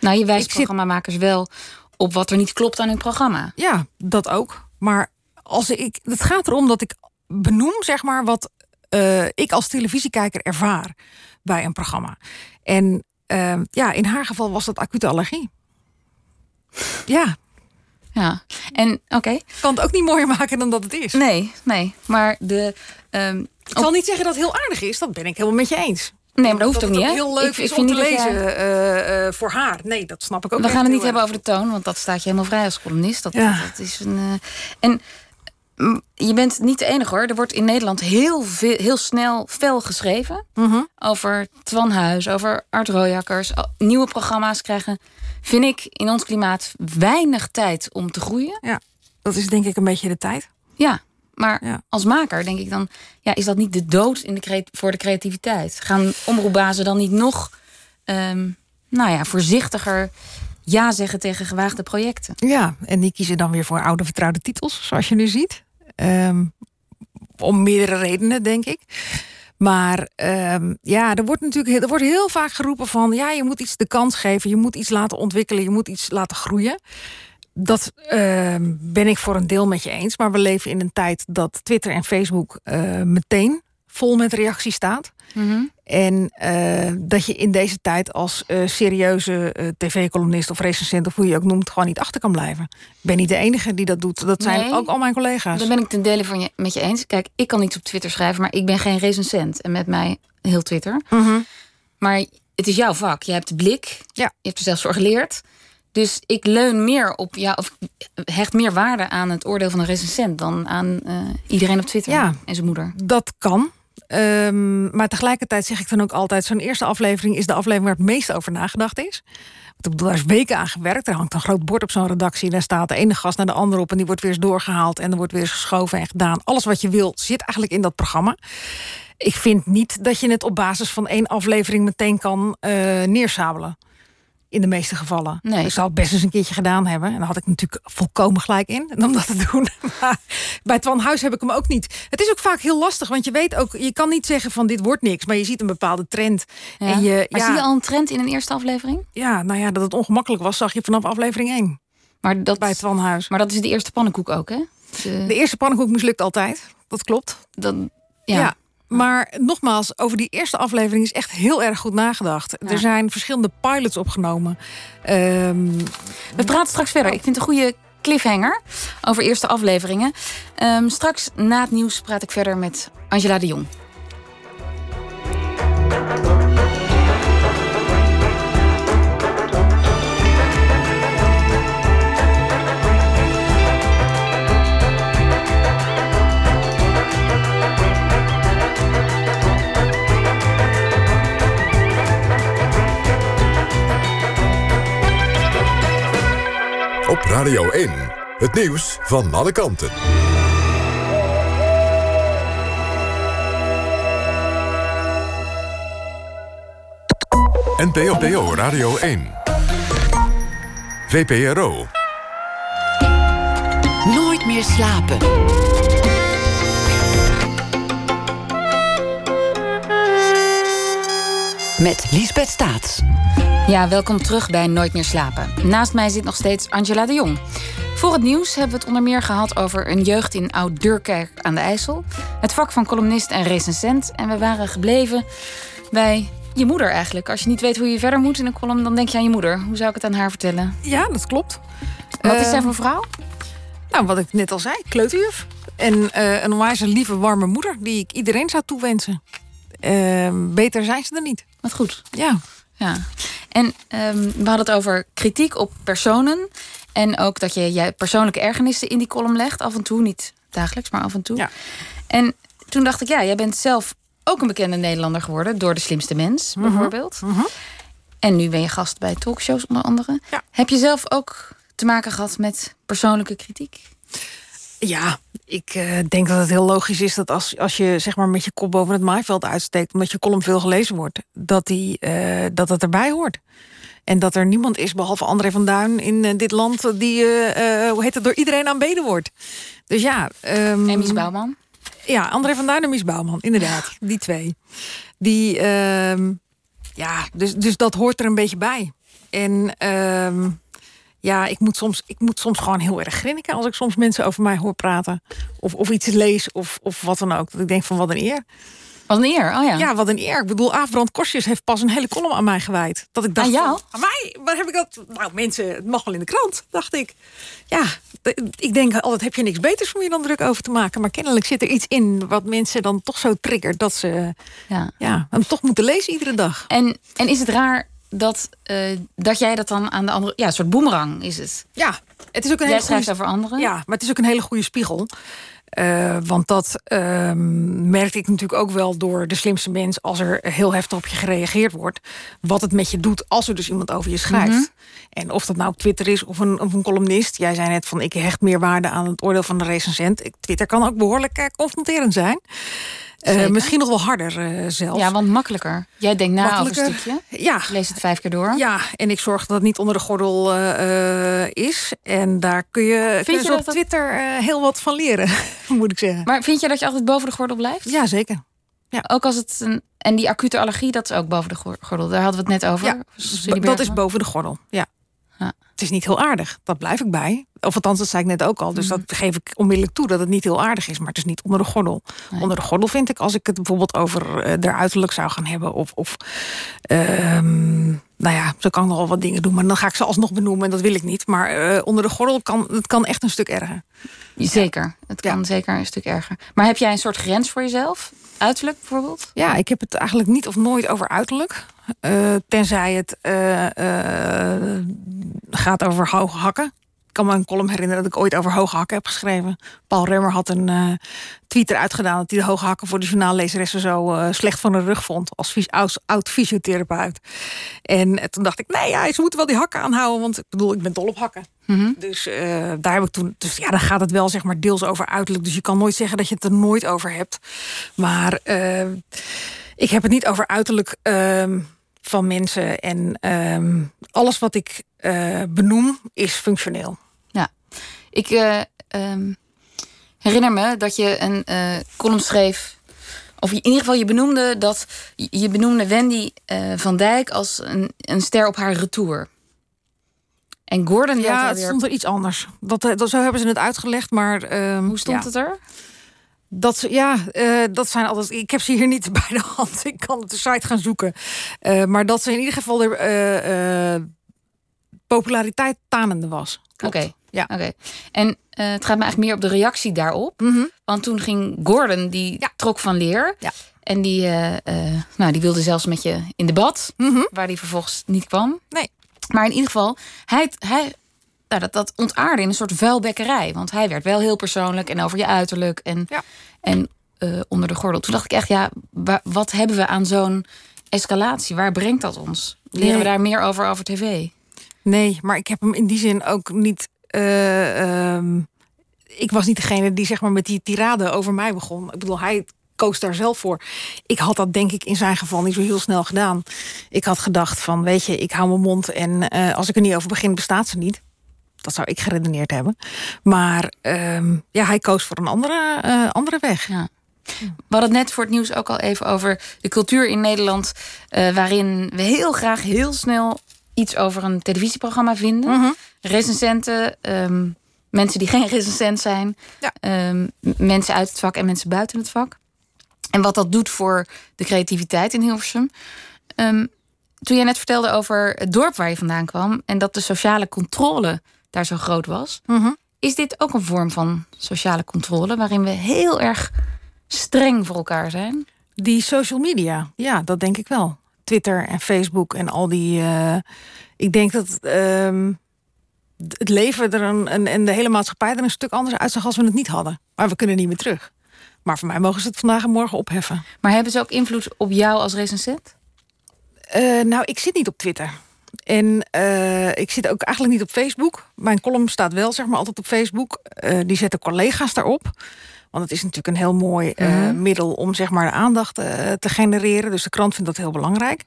Nou, je wijst Ik zit- programmamakers wel op wat er niet klopt aan hun programma. Ja, dat ook. Maar als ik, het gaat erom dat ik benoem, zeg maar, wat eh, ik als televisiekijker ervaar bij een programma. En eh, ja, in haar geval was dat acute allergie. Ja, Ja. En oké. kan het ook niet mooier maken dan dat het is. Nee, nee. Maar de. ehm, Ik zal niet zeggen dat het heel aardig is, dat ben ik helemaal met je eens. nee, maar dat hoeft ook niet, hè? heel leuk Ik- ik is vind om te jij- lezen eh, eh, voor haar. Nee, dat snap ik ook We gaan het niet hebben over de toon, want dat staat je helemaal vrij als columnist. Dat, Ja. dat is een. eh, en je bent niet de enige hoor. Er wordt in Nederland heel, veel, heel snel fel geschreven Mhm. over Twan Huis, over Art Royakkers. Nieuwe programma's krijgen, vind ik, in ons klimaat weinig tijd om te groeien. Ja, dat is denk ik een beetje de tijd. Ja, maar Ja. als maker denk ik dan, ja, is dat niet de dood in de voor de creativiteit? Gaan omroepbazen dan niet nog, ehm, nou ja, voorzichtiger ja zeggen tegen gewaagde projecten? Ja, en die kiezen dan weer voor oude vertrouwde titels, zoals je nu ziet. Ehm, om meerdere redenen, denk ik. Maar ehm, ja, er wordt natuurlijk er wordt heel vaak geroepen van... ja, je moet iets de kans geven, je moet iets laten ontwikkelen... je moet iets laten groeien. Dat ehm, ben ik voor een deel met je eens. Maar we leven in een tijd dat Twitter en Facebook eh, meteen vol met reactie staat. En eh, dat je in deze tijd als eh, serieuze eh, tv-columnist of recensent... of hoe je ook noemt, gewoon niet achter kan blijven. Ik ben niet de enige die dat doet. Dat zijn Nee. ook al mijn collega's. Dan ben ik ten dele van je, met je eens. Kijk, ik kan niets op Twitter schrijven, maar ik ben geen recensent. En met mij heel Twitter. Mhm. Maar het is jouw vak. Je hebt de blik. Ja. Je hebt er zelfs voor geleerd. Dus ik leun meer op jou, of hecht meer waarde aan het oordeel van een recensent dan aan iedereen op Twitter Ja. en zijn moeder. Dat kan. Ehm, maar tegelijkertijd zeg ik dan ook altijd... zo'n eerste aflevering is de aflevering waar het meest over nagedacht is. Want ik bedoel, daar is weken aan gewerkt. Er hangt een groot bord op zo'n redactie. Daar staat de ene gast naar de andere op... en die wordt weer eens doorgehaald en er wordt weer eens geschoven en gedaan. Alles wat je wilt zit eigenlijk in dat programma. Ik vind niet dat je het op basis van één aflevering... meteen kan eh neersabelen. In de meeste gevallen. Nee. Ik zou het best eens een keertje gedaan hebben. En daar had ik natuurlijk volkomen gelijk in [laughs] om dat te doen. [laughs] Maar bij Twan Huis heb ik hem ook niet. Het is ook vaak heel lastig, want je weet ook... je kan niet zeggen van dit wordt niks, maar je ziet een bepaalde trend. Ja. En je, maar ja, zie je al een trend in een eerste aflevering? ja, nou ja, dat het ongemakkelijk was, zag je vanaf aflevering 1 Maar dat, bij Twan Huis. maar dat is de eerste pannenkoek ook, hè? De- De eerste pannenkoek mislukt altijd, dat klopt. Ja. ja. Maar nogmaals, over die eerste aflevering is echt heel erg goed nagedacht. Ja. Er zijn verschillende pilots opgenomen. Ehm, We praten straks verder. Ik vind het een goede cliffhanger over eerste afleveringen. Ehm, straks na het nieuws praat ik verder met Angela de Jong. Radio 1. Het nieuws van alle kanten. NPO Radio 1. VPRO. Nooit meer slapen. Met Liesbeth Staats. Ja, welkom terug bij Nooit meer slapen. Naast mij zit nog steeds Angela de Jong. Voor het nieuws hebben we het onder meer gehad over een jeugd in Oud-Durkerk aan de IJssel. Het vak van columnist en recensent. En we waren gebleven bij je moeder eigenlijk. Als je niet weet hoe je verder moet in een column, dan denk je aan je moeder. Hoe zou ik het aan haar vertellen? Ja, dat klopt. Wat is zij Eh, voor vrouw? Nou, wat ik net al zei, kleuterjuf. En eh, een onwijs lieve, warme moeder die ik iedereen zou toewensen. Ehm, beter zijn ze er niet. Wat goed. Ja. Ja. En ehm, we hadden het over kritiek op personen. En ook dat je je persoonlijke ergernissen in die column legt. Af en toe, niet dagelijks, maar af en toe. Ja. En toen dacht ik, ja, jij bent zelf ook een bekende Nederlander geworden. Door De Slimste Mens, bijvoorbeeld. En nu ben je gast bij talkshows onder andere. Ja. Heb je zelf ook te maken gehad met persoonlijke kritiek? Ja, ik eh, denk dat het heel logisch is dat als, als je zeg maar met je kop boven het maaiveld uitsteekt, omdat je column veel gelezen wordt, dat, die, eh, dat het erbij hoort. En dat er niemand is, behalve André van Duin in eh, dit land, die, hoe heet het, door iedereen aanbeden wordt. Dus ja. ehm, En Mies Bouwman? Ja, André van Duin en Mies Bouwman, inderdaad. Die twee. Die, ehm, ja, dus, dus dat hoort er een beetje bij. En ehm, ja, ik moet, soms, ik moet soms gewoon heel erg grinniken... als ik soms mensen over mij hoor praten. Of, of iets lees, of, of wat dan ook. Dat ik denk van, wat een eer. Wat een eer, oh ja. Ja, wat een eer. Ik bedoel, Aafbrand Korsjes heeft pas een hele column aan mij gewijd. Dat ik dacht, Aan jou? van, aan mij? Waar heb ik dat? Nou, mensen, het mag wel in de krant, dacht ik. Ja, ik denk altijd, heb je niks beters om je dan druk over te maken. Maar kennelijk zit er iets in wat mensen dan toch zo triggert... dat ze ja. ja, hem toch moeten lezen iedere dag. En, en is het raar dat, eh, dat jij dat dan aan de andere... Ja, een soort boemerang is het. Ja, het is ook een Jij hele schrijft goede... over anderen. Ja, maar het is ook een hele goede spiegel. Eh, want dat ehm, merkte ik natuurlijk ook wel door de slimste mens... als er heel heftig op je gereageerd wordt. Wat het met je doet als er dus iemand over je schrijft. Mhm. En of dat nou op Twitter is of een, of een columnist. Jij zei net van ik hecht meer waarde aan het oordeel van de recensent. Twitter kan ook behoorlijk eh, confronterend zijn. Eh, misschien nog wel harder eh zelfs. Ja, want makkelijker. Jij denkt na over een stukje. Ja, Lees het vijf keer door. Ja, en ik zorg dat het niet onder de gordel eh, is. En daar kun je, kun je op dat- Twitter heel wat van leren, [laughs] moet ik zeggen. Maar vind je dat je altijd boven de gordel blijft? Ja, zeker. Ook als het een. En die acute allergie, dat is ook boven de gor- gordel. Daar hadden we het net over. Ja, dat is boven de gordel. Ja. Het is niet heel aardig, dat blijf ik bij. Of althans, dat zei ik net ook al. Dus Mhm. dat geef ik onmiddellijk toe dat het niet heel aardig is. Maar het is niet onder de gordel. Nee. Onder de gordel vind ik, als ik het bijvoorbeeld over eh er uiterlijk zou gaan hebben. Of, of ehm, nou ja, zo kan ik nog wel wat dingen doen. Maar dan ga ik ze alsnog benoemen en dat wil ik niet. Maar eh, onder de gordel kan het kan echt een stuk erger. Zeker. Het kan Ja. zeker een stuk erger. Maar heb jij een soort grens voor jezelf? Uiterlijk bijvoorbeeld? Ja, ik heb het eigenlijk niet of nooit over uiterlijk. Eh, tenzij het eh, eh, gaat over hoge hakken. Ik kan me een column herinneren dat ik ooit over hoge hakken heb geschreven. Paul Remmer had een eh tweet eruit gedaan... dat hij de hoge hakken voor de journaallezeressen zo slecht van de rug vond... als fys- oud, oud fysiotherapeut. En toen dacht ik, nee, ja, ze moeten wel die hakken aanhouden... want ik bedoel, ik ben dol op hakken. Mhm. Dus daar heb ik toen. Dus ja, dan gaat het wel zeg maar deels over uiterlijk. Dus je kan nooit zeggen dat je het er nooit over hebt. Maar ik heb het niet over uiterlijk ehm, van mensen. En ehm, alles wat ik eh, benoem is functioneel. Ik eh, ehm, herinner me dat je een eh, column schreef. Of in ieder geval je benoemde dat. Je benoemde Wendy van Dijk als een, een ster op haar retour. En Gordon Ja, het weer. stond er iets anders. Dat, dat, zo hebben ze het uitgelegd. Maar Hoe stond ja, het er? Dat, ja, eh, dat zijn altijd. Ik heb ze hier niet [laughs] bij de hand. Ik kan op de site gaan zoeken. Eh, maar dat ze in ieder geval de eh, populariteit tanende was. Oké. Ja. Oké. En het gaat me eigenlijk meer op de reactie daarop. Mhm. Want toen ging Gordon, die Ja. trok van leer. Ja. En die, nou, die wilde zelfs met je in debat. Mhm. Waar die vervolgens niet kwam. Nee. Maar in ieder geval, hij, hij, nou, dat, dat ontaarde in een soort vuilbekkerij. Want hij werd wel heel persoonlijk en over je uiterlijk. En, Ja. en eh, onder de gordel. Toen dacht ik echt, ja, wa- wat hebben we aan zo'n escalatie? Waar brengt dat ons? Leren we daar meer over over tv? Nee, maar ik heb hem in die zin ook niet eh, ehm, ik was niet degene die zeg maar met die tirade over mij begon. Ik bedoel, hij koos daar zelf voor. Ik had dat denk ik in zijn geval niet zo heel snel gedaan. Ik had gedacht van, weet je, ik hou mijn mond en eh, als ik er niet over begin, bestaat ze niet. Dat zou ik geredeneerd hebben. Maar ehm, ja, hij koos voor een andere, eh, andere weg. Ja. We hadden het net voor het nieuws ook al even over de cultuur in Nederland, eh, waarin we heel graag heel snel iets over een televisieprogramma vinden. Mhm. Recensenten, ehm, mensen die geen recensent zijn, Ja. ehm, mensen uit het vak en mensen buiten het vak. En wat dat doet voor de creativiteit in Hilversum. Toen jij net vertelde over het dorp waar je vandaan kwam en dat de sociale controle daar zo groot was, Mhm. is dit ook een vorm van sociale controle waarin we heel erg streng voor elkaar zijn? Die social media, ja, dat denk ik wel. Twitter en Facebook en al die. eh, ik denk dat ehm, het leven er een, een, en de hele maatschappij er een stuk anders uitzag als we het niet hadden. Maar we kunnen niet meer terug. Maar voor mij mogen ze het vandaag en morgen opheffen. Maar hebben ze ook invloed op jou als recensent? Eh, nou, ik zit niet op Twitter. En eh, ik zit ook eigenlijk niet op Facebook. Mijn column staat wel zeg maar altijd op Facebook. Eh, die zetten collega's daarop. Want het is natuurlijk een heel mooi eh, Mhm. middel om zeg maar de aandacht te genereren. Dus de krant vindt dat heel belangrijk.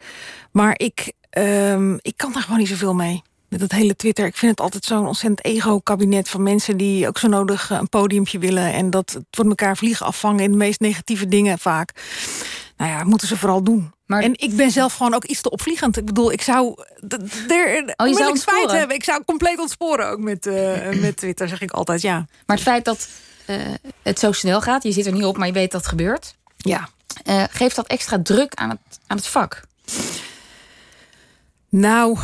Maar ik, ehm, ik kan daar gewoon niet zoveel mee. Met dat hele Twitter. Ik vind het altijd zo'n ontzettend ego-kabinet van mensen die ook zo nodig eh, een podiumpje willen. En dat het voor elkaar vliegen afvangen in de meest negatieve dingen vaak. Nou ja, moeten ze vooral doen. Maar- En ik ben zelf gewoon ook iets te opvliegend. Ik bedoel, ik zou er Oh, zou onmiddellijk spijt hebben. Ik zou compleet ontsporen ook met, eh, met Twitter, zeg ik altijd. Ja. Maar het feit dat eh, het zo snel gaat, je zit er niet op, maar je weet dat het gebeurt, ja. geeft dat extra druk aan het, aan het vak. Nou,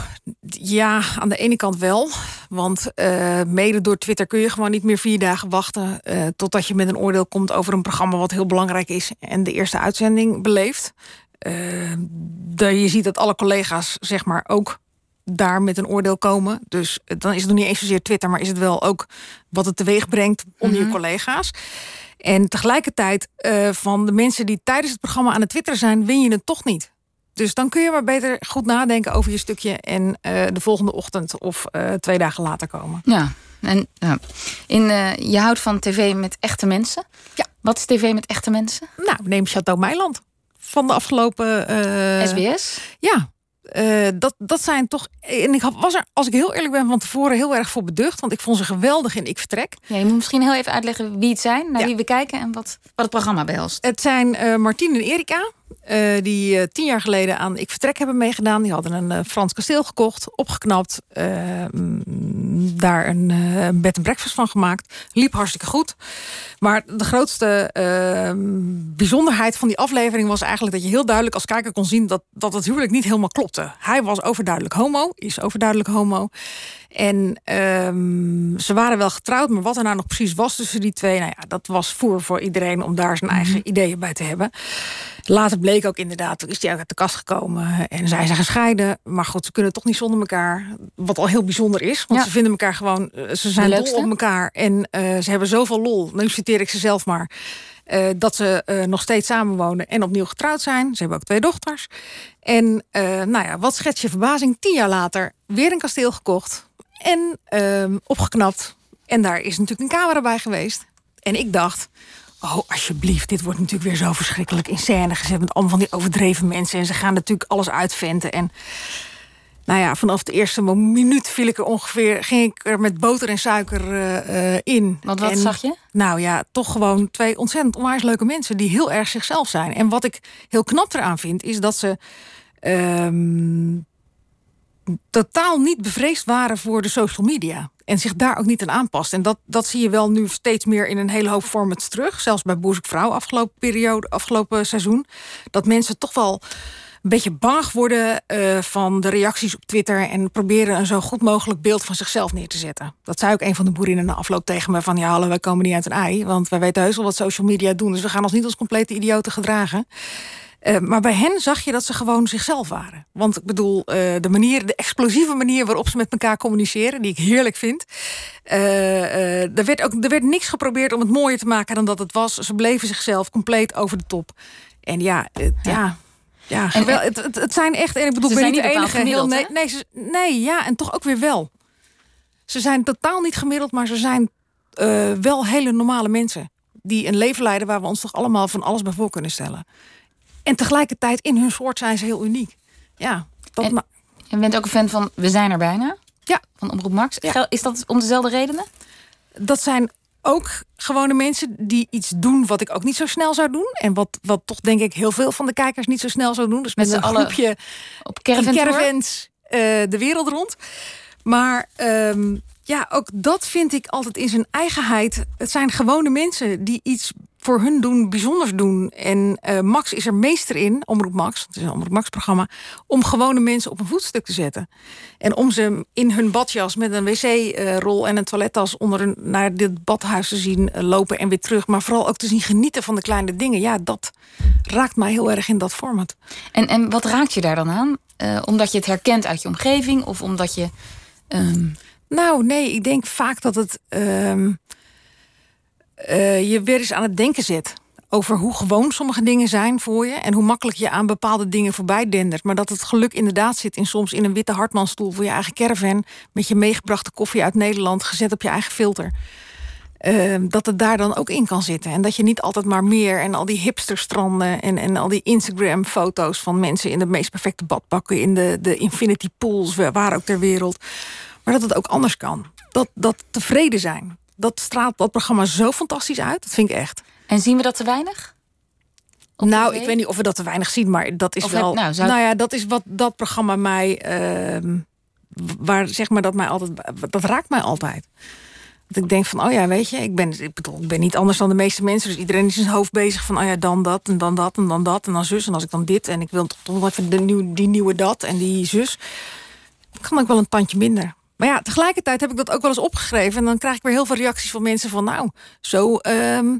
ja, aan de ene kant wel. Want eh, mede door Twitter kun je gewoon niet meer vier dagen wachten... eh, totdat je met een oordeel komt over een programma wat heel belangrijk is... en de eerste uitzending beleeft. De- je ziet dat alle collega's zeg maar ook daar met een oordeel komen. Dus dan is het nog niet eens zozeer Twitter... maar is het wel ook wat het teweeg brengt onder je collega's. En tegelijkertijd van de mensen die tijdens het programma aan het twitteren zijn... win je het toch niet. Dus dan kun je maar beter goed nadenken over je stukje... en eh, de volgende ochtend of eh, twee dagen later komen. Ja, en. In, eh, je houdt van tv met echte mensen. Ja. Wat is tv met echte mensen? Nou, neem Chateau Meiland van de afgelopen... SBS? Ja, dat, dat zijn toch... En ik was er, als ik heel eerlijk ben, van tevoren heel erg voor beducht. Want ik vond ze geweldig in Ik Vertrek. Ja, je moet misschien heel even uitleggen wie het zijn, naar Ja. wie we kijken en wat, wat het programma behelst. Het zijn eh Martien en Erika, eh, die eh, tien jaar geleden aan Ik Vertrek hebben meegedaan. Die hadden een eh, Frans kasteel gekocht, opgeknapt. mm, daar een bed en breakfast van gemaakt. Liep hartstikke goed. Maar de grootste eh, bijzonderheid van die aflevering was eigenlijk... dat je heel duidelijk als kijker kon zien dat, dat het huwelijk niet helemaal klopte. Hij was overduidelijk homo, is overduidelijk homo. En ehm, ze waren wel getrouwd, maar wat er nou nog precies was tussen die twee... nou ja, dat was voer voor iedereen om daar zijn eigen ideeën bij te hebben. Later bleek ook inderdaad, toen is hij uit de kast gekomen... en zij zijn gescheiden. Maar goed, ze kunnen toch niet zonder elkaar. Wat al heel bijzonder is, want Ja. ze vinden elkaar gewoon... eh, ze zijn dol op elkaar en eh, ze hebben zoveel lol. Nu citeer ik ze zelf maar... eh, dat ze nog steeds samenwonen en opnieuw getrouwd zijn. Ze hebben ook twee dochters. En nou ja, wat schets je verbazing? Tien jaar later weer een kasteel gekocht en ehm, opgeknapt. En daar is natuurlijk een camera bij geweest. En ik dacht, oh alsjeblieft, dit wordt natuurlijk weer zo verschrikkelijk in scène gezet... met allemaal van die overdreven mensen. En ze gaan natuurlijk alles uitventen. En nou ja, vanaf de eerste minuut viel ik er ongeveer... ging ik er met boter en suiker eh, eh, in. Want wat En- zag je? nou ja, toch gewoon twee ontzettend onwijs leuke mensen die heel erg zichzelf zijn. En wat ik heel knap eraan vind, is dat ze ehm, totaal niet bevreesd waren voor de social media. En zich daar ook niet aan aanpast. En dat, dat zie je wel nu steeds meer in een hele hoop formats terug. Zelfs bij Boezek Vrouw afgelopen periode, afgelopen seizoen. Dat mensen toch wel een beetje bang worden eh, van de reacties op Twitter... en proberen een zo goed mogelijk beeld van zichzelf neer te zetten. Dat zei ook een van de boerinnen na afloop tegen me... van ja, hallo, wij komen niet uit een ei... want wij weten heus wel wat social media doen... dus we gaan ons niet als complete idioten gedragen. Eh, maar bij hen zag je dat ze gewoon zichzelf waren. Want ik bedoel, eh, de manier, de explosieve manier waarop ze met elkaar communiceren, die ik heerlijk vind. eh, er, werd ook, er werd niks geprobeerd om het mooier te maken dan dat het was. Ze bleven zichzelf compleet over de top. En ja, het- ja. ja. gewel- het, het, het zijn echt, en ik bedoel, Ze ik ben zijn niet de enige. Heel, nee, nee, ze- nee, ja, en toch ook weer wel. Ze zijn totaal niet gemiddeld, maar ze zijn uh, wel hele normale mensen. Die een leven leiden waar we ons toch allemaal van alles bij voor kunnen stellen. En tegelijkertijd in hun soort zijn ze heel uniek. Ja, dat en, je bent ook een fan van We zijn er bijna? Ja. Van Omroep Max. Is dat om dezelfde redenen? Dat zijn ook gewone mensen die iets doen wat ik ook niet zo snel zou doen. En wat, wat toch denk ik heel veel van de kijkers niet zo snel zou doen. Dus met, een groepje op caravans uh, de wereld rond. Maar um, ja, ook dat vind ik altijd in zijn eigenheid. Het zijn gewone mensen die iets voor hun doen, bijzonders doen. En uh, Max is er meester in, Omroep Max, het is een Omroep Max-programma... om gewone mensen op een voetstuk te zetten. En om ze in hun badjas met een wc-rol en een toilettas... onder hun, naar dit badhuis te zien eh, lopen en weer terug. Maar vooral ook te zien genieten van de kleine dingen. Ja, dat raakt mij heel erg in dat format. En, en wat raakt je daar dan aan? Uh, omdat je het herkent uit je omgeving of omdat je... Um... Nou, nee, ik denk vaak dat het uh, je weer eens aan het denken zet. Over hoe gewoon sommige dingen zijn voor je. En hoe makkelijk je aan bepaalde dingen voorbij dendert. Maar dat het geluk inderdaad zit in soms in een witte hartmanstoel voor je eigen caravan. Met je meegebrachte koffie uit Nederland, gezet op je eigen filter. Uh, dat het daar dan ook in kan zitten. En dat je niet altijd maar meer en al die hipsterstranden... en, en al die Instagram-foto's van mensen in de meest perfecte badpakken... in de, de infinity pools, waar ook ter wereld maar dat het ook anders kan. Dat, dat tevreden zijn. Dat straalt dat programma zo fantastisch uit. Dat vind ik echt. En zien we dat te weinig? nou, ik weet niet of we dat te weinig zien, maar dat is wel. nou, nou, ja, dat is wat dat programma mij. Uh, waar zeg maar dat mij altijd. Dat raakt mij altijd. Dat ik denk van, oh ja, weet je, ik ben, ik bedoel, ik ben niet anders dan de meeste mensen. Dus iedereen is in zijn hoofd bezig van, oh ja, dan dat en dan dat en dan dat en dan zus. En als ik dan dit en ik wil toch nog even de nieuw, die nieuwe dat en die zus. kan ik wel een tandje minder. Maar ja, tegelijkertijd heb ik dat ook wel eens opgeschreven. En dan krijg ik weer heel veel reacties van mensen van... nou, zo ehm,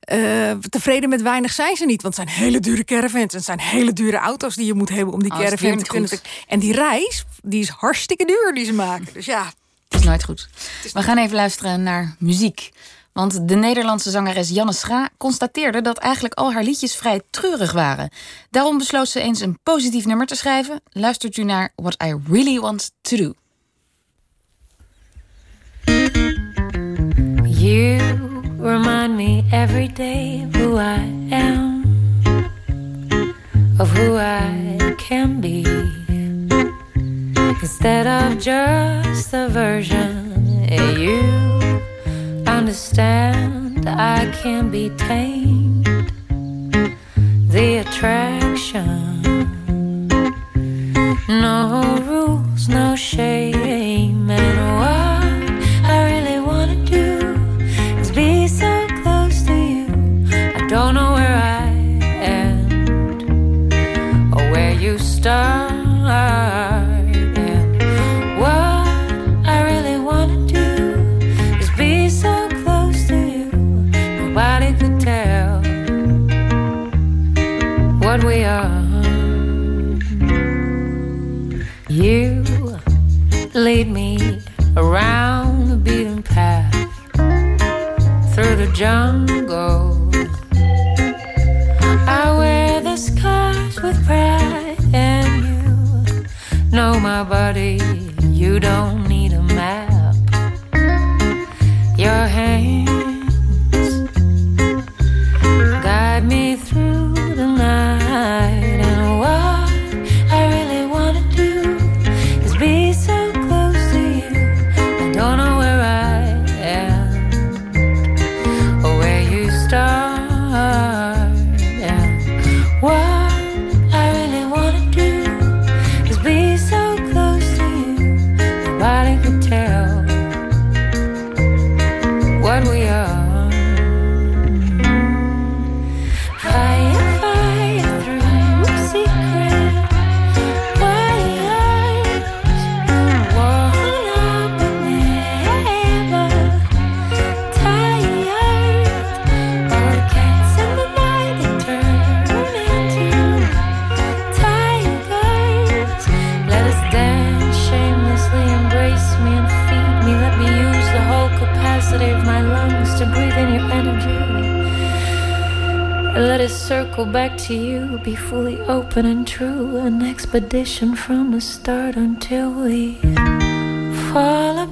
eh, tevreden met weinig zijn ze niet. Want het zijn hele dure caravans. En het zijn hele dure auto's die je moet hebben om die oh, caravan te kunnen... En die reis, die is hartstikke duur die ze maken. Dus ja... Het is nooit goed. We gaan even luisteren naar muziek. Want de Nederlandse zangeres Janne Schra constateerde dat eigenlijk al haar liedjes vrij treurig waren. Daarom besloot ze eens een positief nummer te schrijven. Luistert u naar What I Really Want to Do. You remind me every day of who I am, of who I can be, instead of just a version. You understand I can be tamed, the attraction, no rules, no shame, and why. Jungle. I wear the scars with pride, and you know my body. You don't but untrue, an expedition from the start until we follow.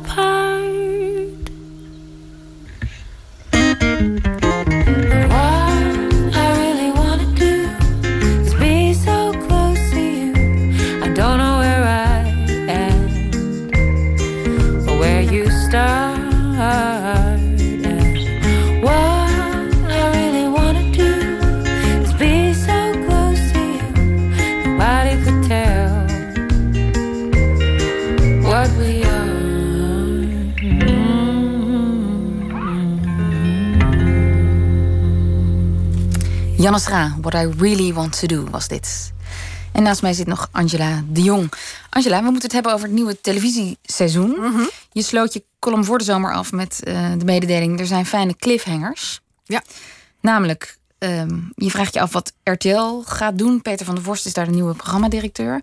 Janne Schra, What I Really Want To Do was dit. En naast mij zit nog Angela de Jong. Angela, we moeten het hebben over het nieuwe televisieseizoen. Mhm. Je sloot je column voor de zomer af met eh, de mededeling... er zijn fijne cliffhangers. Ja. Namelijk, ehm, je vraagt je af wat RTL gaat doen. Peter van der Vorst is daar de nieuwe programmadirecteur.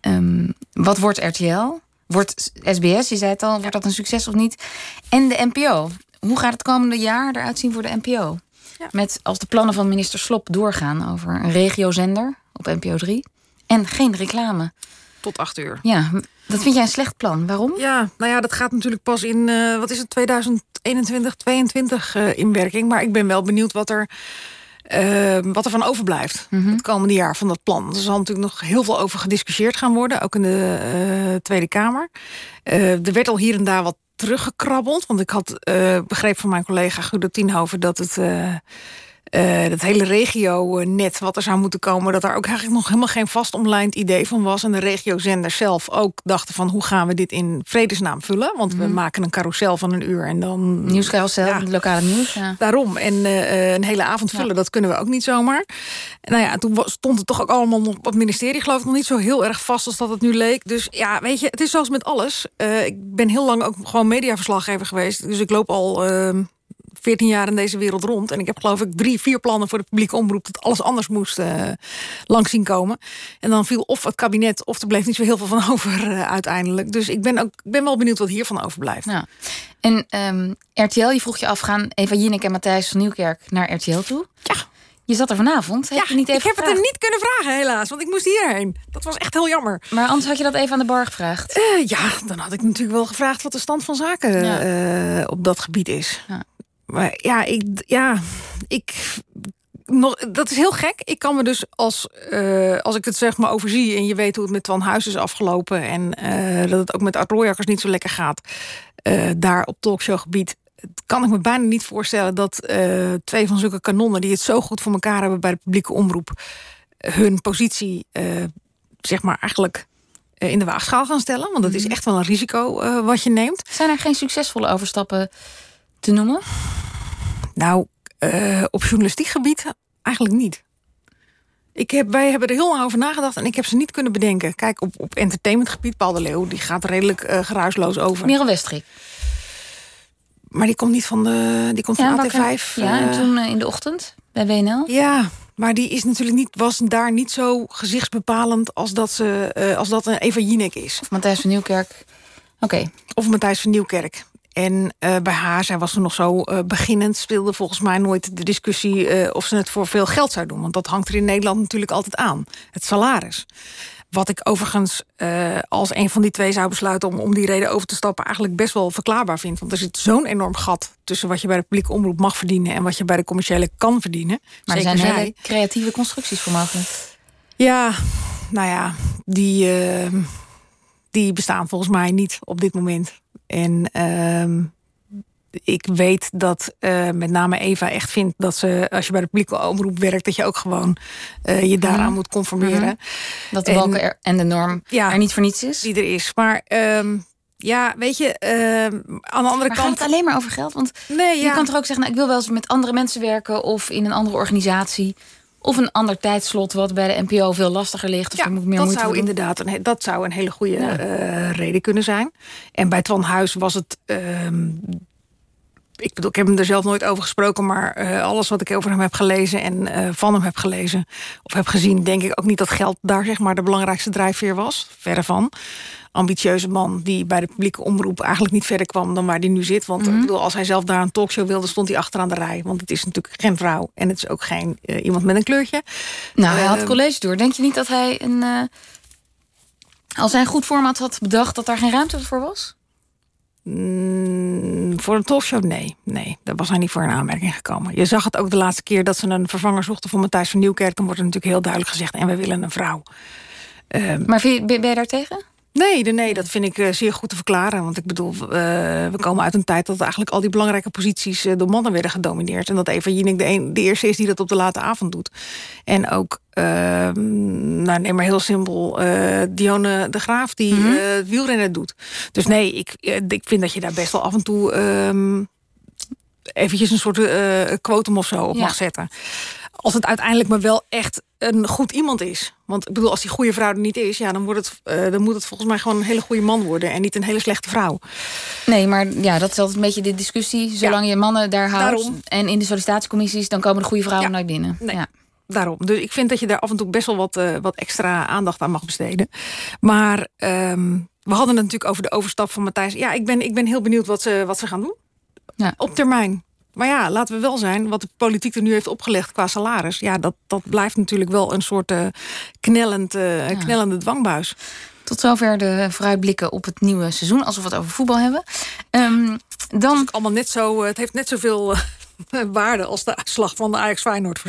Ehm, wat wordt RTL? Wordt SBS, je zei het al, wordt dat een succes of niet? En de NPO. Hoe gaat het komende jaar eruit zien voor de NPO? Ja. Met als de plannen van minister Slop doorgaan over een regiozender op NPO 3 en geen reclame. Tot acht uur. Ja, dat vind jij een slecht plan. Waarom? Ja, nou ja, dat gaat natuurlijk pas in, eh, wat is het, 2021, 22 eh, in werking. Maar ik ben wel benieuwd wat er, eh, wat er van overblijft het komende jaar van dat plan. Er zal natuurlijk nog heel veel over gediscussieerd gaan worden, ook in de eh, Tweede Kamer. Er werd al hier en daar wat teruggekrabbeld, want ik had eh begrepen van mijn collega Guido Tienhoven dat het... eh, eh, dat hele regio-net wat er zou moeten komen... dat daar ook eigenlijk nog helemaal geen vast omlijnd idee van was. En de regiozenders zelf ook dachten van... hoe gaan we dit in vredesnaam vullen? Want we maken een carousel van een uur en dan... Nieuwscarousel, Ja. het lokale nieuws. Ja. Daarom. En eh, een hele avond vullen, dat kunnen we ook niet zomaar. Nou ja, toen stond het toch ook allemaal op het ministerie... geloof ik nog niet zo heel erg vast als dat het nu leek. Dus ja, weet je, het is zoals met alles. Eh, ik ben heel lang ook gewoon mediaverslaggever geweest. Dus ik loop al... ehm 14 jaar in deze wereld rond. En ik heb geloof ik drie, vier plannen voor de publieke omroep... dat alles anders moest eh, langs zien komen. En dan viel of het kabinet of er bleef niet zo heel veel van [laughs] over eh, uiteindelijk. Dus ik ben, ook, ik ben wel benieuwd wat hiervan overblijft. Ja. En ehm, RTL, je vroeg je af, gaan Eva Jinek en Matthijs van Nieuwkerk naar RTL toe? Ja. Je zat er vanavond, heb je niet even ik heb het er niet kunnen vragen helaas, want ik moest hierheen. Dat was echt heel jammer. Maar anders had je dat even aan de bar gevraagd. Eh, ja, dan had ik natuurlijk wel gevraagd wat de stand van zaken Ja. op dat gebied is. Ja. Maar ja, ik, ja, ik nog, dat is heel gek. Ik kan me dus als, eh, als ik het zeg maar overzie en je weet hoe het met Twan Huis is afgelopen en eh, dat het ook met Art niet zo lekker gaat, eh, daar op talkshowgebied. Kan ik me bijna niet voorstellen dat twee van zulke kanonnen die het zo goed voor elkaar hebben bij de publieke omroep, hun positie, zeg maar, eigenlijk in de waagschaal gaan stellen. Want dat is echt wel een risico wat je neemt. Zijn er geen succesvolle overstappen te noemen? Nou, eh, op journalistiek gebied eigenlijk niet. Ik heb, wij hebben er heel lang over nagedacht en ik heb ze niet kunnen bedenken. Kijk, op, op entertainmentgebied, Paul de Leeuw, die gaat redelijk eh, geruisloos over. Merel Westrik. Maar die komt niet van de, die komt van wakker- AT5. Ja, en eh, toen in de ochtend bij WNL. Ja, maar die is natuurlijk niet, was daar niet zo gezichtsbepalend als dat, ze, als dat een Eva Jinek is. Of Matthijs van Nieuwkerk. Oké, Of Matthijs van Nieuwkerk. En eh, bij haar, zij was er nog zo eh, beginnend... speelde volgens mij nooit de discussie eh, of ze het voor veel geld zou doen. Want dat hangt er in Nederland natuurlijk altijd aan. Het salaris. Wat ik overigens, als een van die twee zou besluiten... Om, om die reden over te stappen, eigenlijk best wel verklaarbaar vind. Want er zit zo'n enorm gat tussen wat je bij de publieke omroep mag verdienen... en wat je bij de commerciële kan verdienen. maar er zijn zij. hele creatieve constructies voor mogelijk. Ja, nou ja, die, die bestaan volgens mij niet op dit moment. En ehm, ik weet dat eh, met name Eva echt vindt dat ze, als je bij de publieke omroep werkt, dat je ook gewoon eh, je daaraan Mhm. moet conformeren. Mhm. Dat de En- balken er, en de norm Ja. er niet voor niets is. Die er is. Maar ehm, ja, weet je, ehm, aan de andere Maar gaat kant. het alleen maar over geld? Want nee, je ja. kan toch ook zeggen, nou, ik wil wel eens met andere mensen werken... of in een andere organisatie. Of een ander tijdslot wat bij de NPO veel lastiger ligt. Of Ja, moet meer dat zou doen. inderdaad een, dat zou een hele goede Ja. eh, reden kunnen zijn. En bij Twan Huis was het. ehm, ik bedoel, ik heb hem er zelf nooit over gesproken, maar eh, alles wat ik over hem heb gelezen en eh, van hem heb gelezen of heb gezien, denk ik ook niet dat geld daar zeg maar de belangrijkste drijfveer was. Verre van. Ambitieuze man die bij de publieke omroep eigenlijk niet verder kwam dan waar hij nu zit. Want Mhm. ik bedoel, als hij zelf daar een talkshow wilde, stond hij achteraan de rij. Want het is natuurlijk geen vrouw en het is ook geen eh, iemand met een kleurtje. Nou, hij had Ehm, college door. Denk je niet dat hij een... eh, als hij een goed format had bedacht... dat daar geen ruimte voor was? Mm, voor een talkshow? Nee. Nee, daar was hij niet voor in aanmerking gekomen. Je zag het ook de laatste keer dat ze een vervanger zochten voor Matthijs van Nieuwkerk. Dan wordt er natuurlijk heel duidelijk gezegd: en we willen een vrouw. Ehm, Maar ben je daar tegen? Nee, nee, dat vind ik eh, zeer goed te verklaren. Want ik bedoel, eh, we komen uit een tijd dat eigenlijk al die belangrijke posities eh, door mannen werden gedomineerd. En dat Eva Jinek de, een, de eerste is die dat op de late avond doet. En ook, ehm, nou neem maar heel simpel, eh Dionne de Graaf die Mhm. het wielrennen doet. Dus nee, ik, ik vind dat je daar best wel af en toe. ehm, eventjes een soort uh, quotum of zo op mag zetten. Als het uiteindelijk maar wel echt een goed iemand is. Want ik bedoel, als die goede vrouw er niet is, ja, dan, wordt het, dan moet het volgens mij gewoon een hele goede man worden en niet een hele slechte vrouw. Nee, maar ja, dat is altijd een beetje de discussie. Zolang je mannen daar houdt Daarom. en in de sollicitatiecommissies, dan komen de goede vrouwen nooit binnen. Nee. Ja. Daarom. Dus ik vind dat je daar af en toe best wel wat, wat extra aandacht aan mag besteden. Maar ehm, we hadden het natuurlijk over de overstap van Matthijs. Ja, ik ben, ik ben heel benieuwd wat ze, wat ze gaan doen. Ja. Op termijn. Maar ja, laten we wel zijn, wat de politiek er nu heeft opgelegd qua salaris... ja, dat, dat blijft natuurlijk wel een soort uh, knellend, uh, knellende dwangbuis. Tot zover de vooruitblikken op het nieuwe seizoen. Alsof we het over voetbal hebben. Um, dan... Het, allemaal net zo, het heeft net zoveel [laughs] waarde als de uitslag van de Ajax Feyenoord. [laughs]